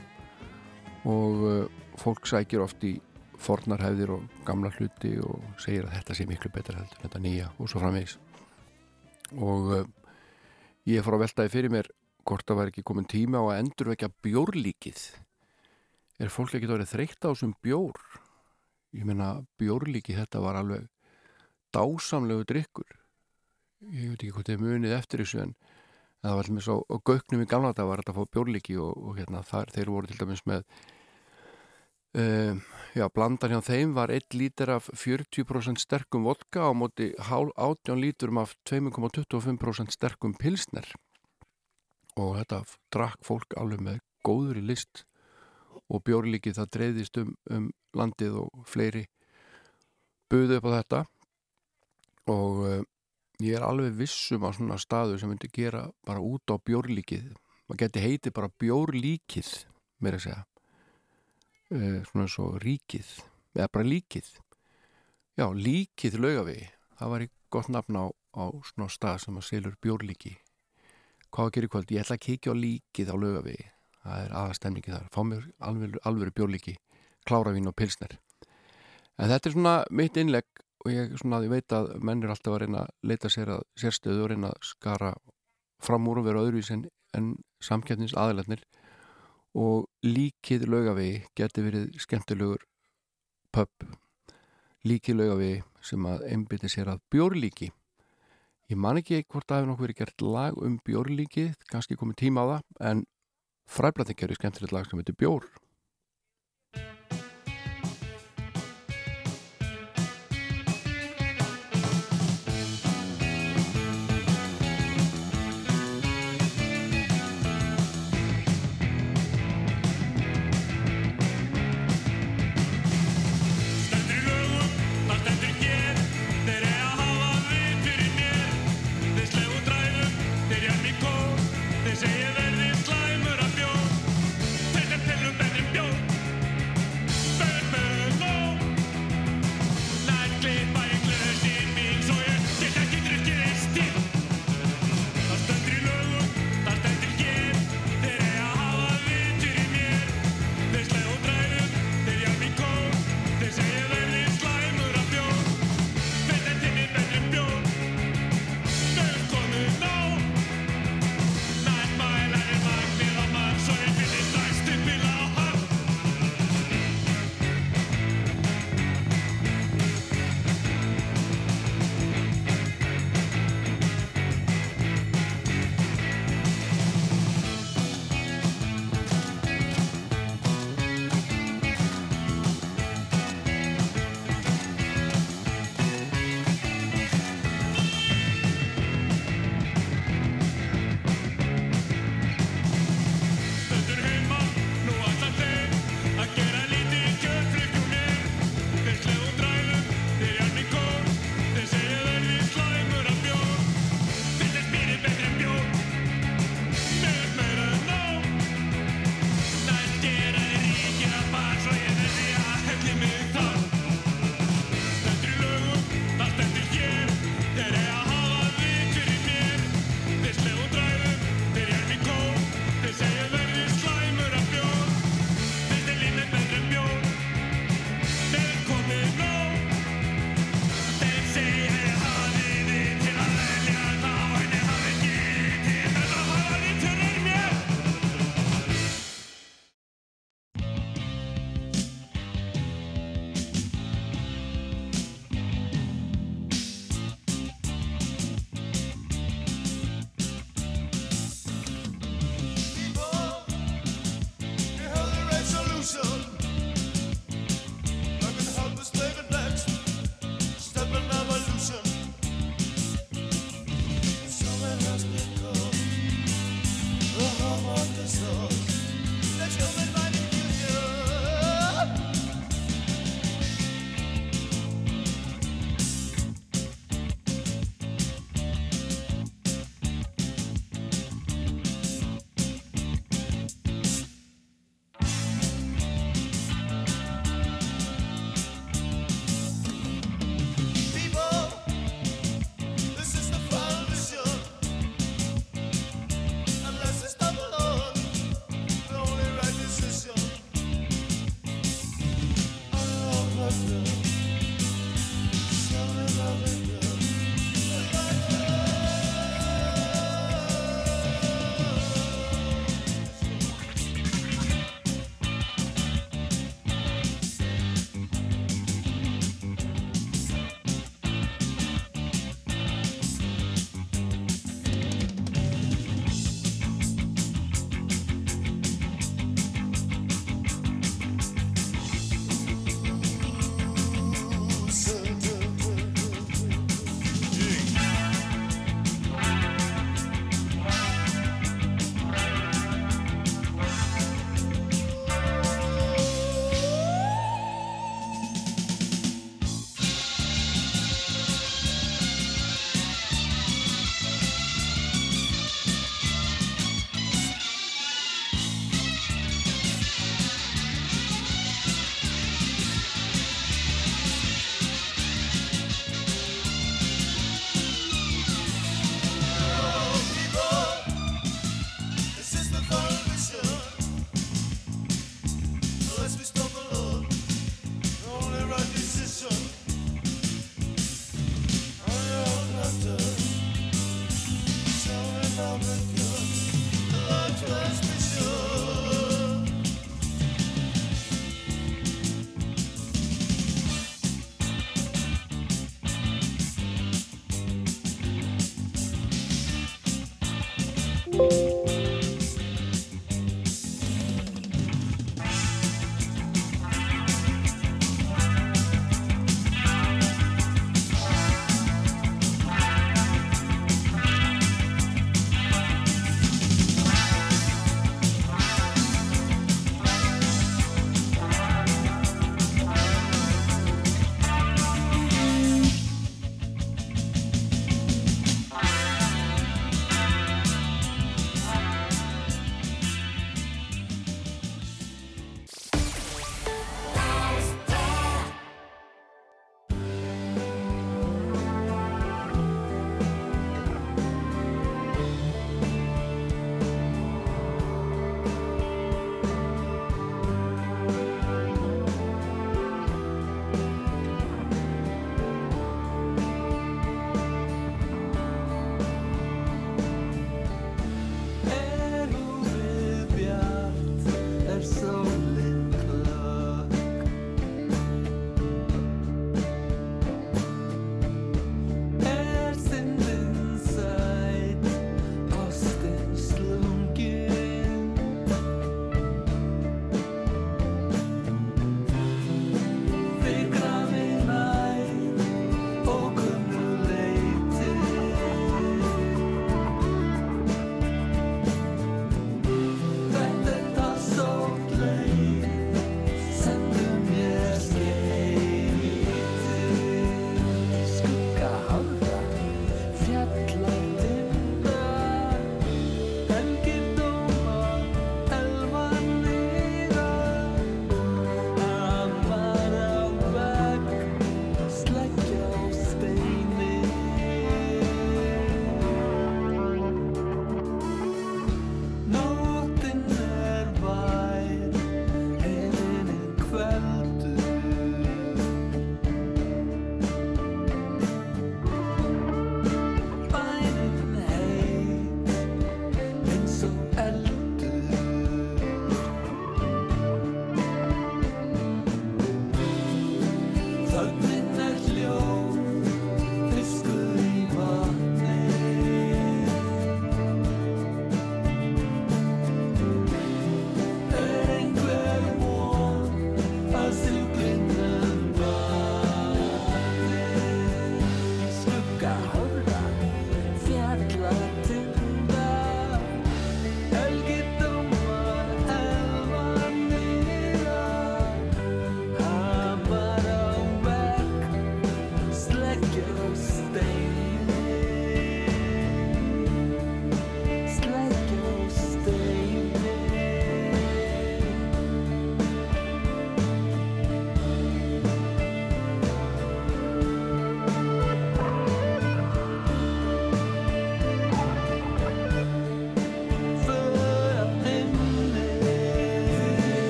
Og uh, fólk sækir oft í fornar hefðir og gamla hluti og segir að þetta sé miklu betra heldur þetta nýja og svo framvegis. Og uh, ég fór að veltaði fyrir mér hvort það var ekki komin tíma á að endurvekja bjórlíkið. Er fólk ekki verið þreytt á þessum bjór? Ég meina bjórlíkið þetta var alveg dásamlegu drikkur ég veit ekki hvort þið munið eftir þessu en það var allmis á, á gögnum í gamla þetta var þetta að fá bjórlíki og, og hérna þar, þeir voru til dæmis með um, já, blandan hjá þeim var 1 lítur af 40% sterkum vodka á móti hál- 18 líturum af 2,25% sterkum pilsner. Og þetta drakk fólk alveg með góður í list og bjórlíki það dreifðist um, um landið og fleiri buðu upp á þetta. Og uh, ég er alveg vissum á svona staðu sem myndi gera bara út á bjórlíkið. Maður geti heiti bara bjórlíkið meira að segja svona svo ríkið eða bara líkið. Já, líkið laugavegi það var í gott nafn á, á svona stað sem að selur bjórlíki. Hvað í kvöld, ég ætla að kíkja á líkið á laugavegi. Það er aðastemningi þar, fá mér alveg, alveg bjórlíki kláravín og pilsner. En þetta er svona mitt innlegg og ég, svona, ég veit að menn er alltaf að reyna að leita sér að sérstöðu og reyna að skara fram úr og vera öðruvís en, en samkjöfnins aðlætnir og líkið laugavegi geti verið skemmtilegur pub. Líkið laugavegi sem að einbytti sér að bjórlíki. Ég man ekki hvort að hefur nokkuð verið gert lag um bjórlíkið kannski komið tíma á það en fræblæting er skemmtilegt lag sem heitir Bjór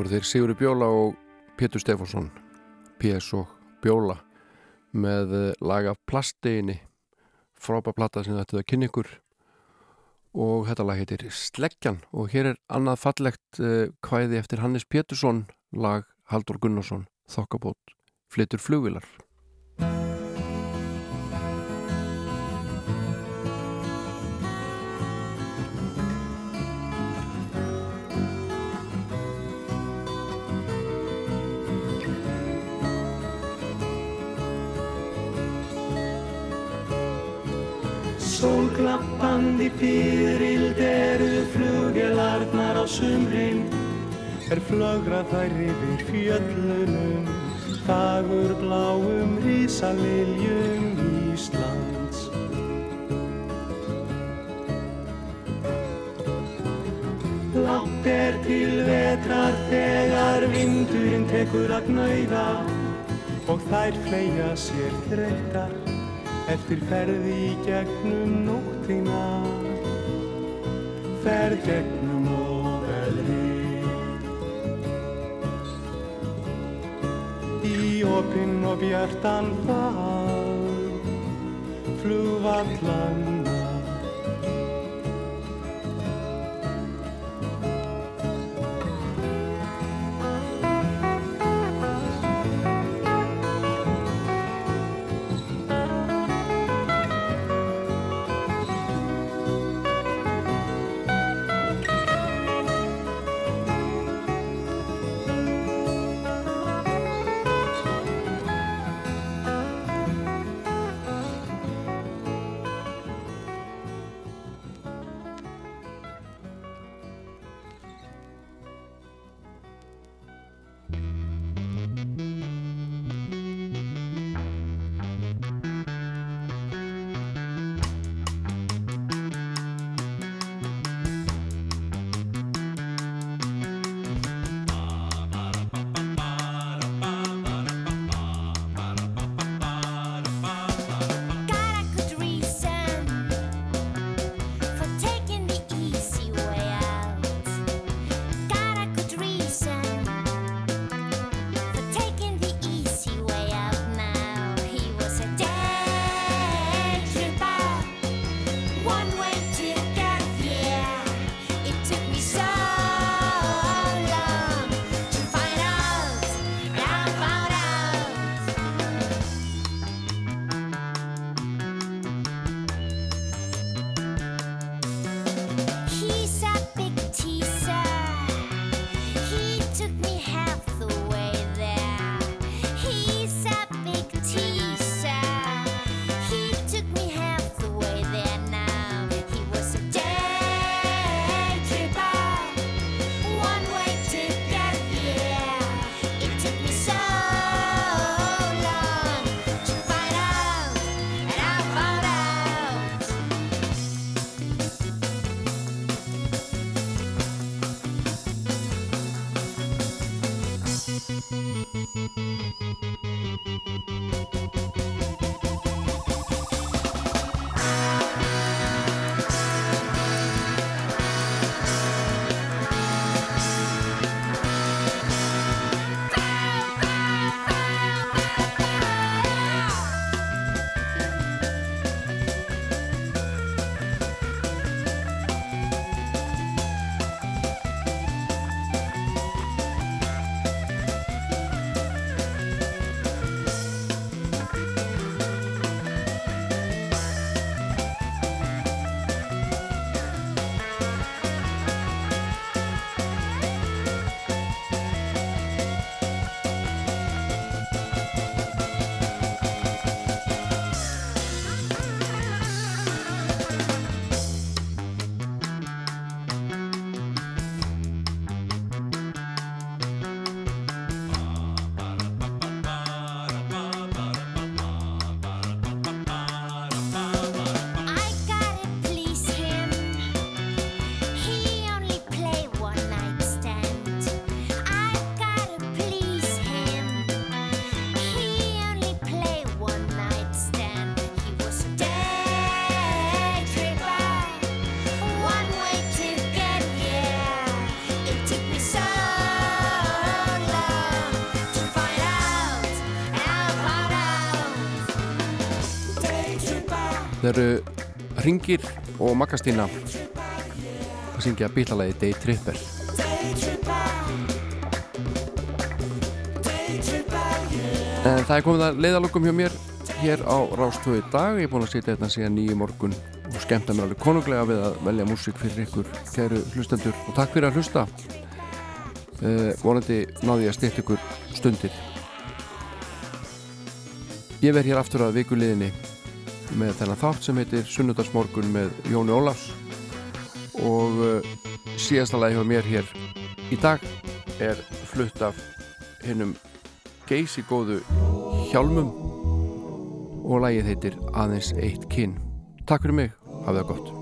voru þeir Sigurður Bjóla og Pétur Stefánsson PS og Bjóla með eh, lag af plastiðinni frábæð plata sem þetta er kynni ykkur. Og þetta lag heitir Sleggjan og hér er annað fallegt uh, kvæði eftir Hannes Pétursson lag Haldur Gunnarsson Þokkabót flytur flugvilar Sólglappandi fyrild eru fluggelarnar á sumrin. Er flögra þær yfir fjöllunum dagur bláum rísaliljum Íslands. Látt er til vetrar þegar vindurinn tekur að gnauða og þær fleia sér þreytar eftir ferði í gegnum nóttina ferð gegnum og veðri í opinn og bjartan fag flugvallanna eru Ringir og Magastína að syngja bílalagi Day Tripper. En það er komið að leiðalokum hjá mér hér á Rástöðu dag. Ég er búin að sitja hérna síðan nýju morgun og skemmta mér alveg konunglega við að velja músík fyrir ykkur kæru hlustendur. Og takk fyrir að hlusta. Uh, vonandi náði ég að styrta ykkur stundir. Ég verð hér aftur að vikuliðinni með þennan þátt sem heitir Sunnudagsmorgun með Jóni Ólafs. Og uh, síðasta lagi hjá mér hér í dag er flutt af hinnum geysi góðu hjálmum. Og lagið heitir Aðeins eitt kinn Takk fyrir mig, hafið það gott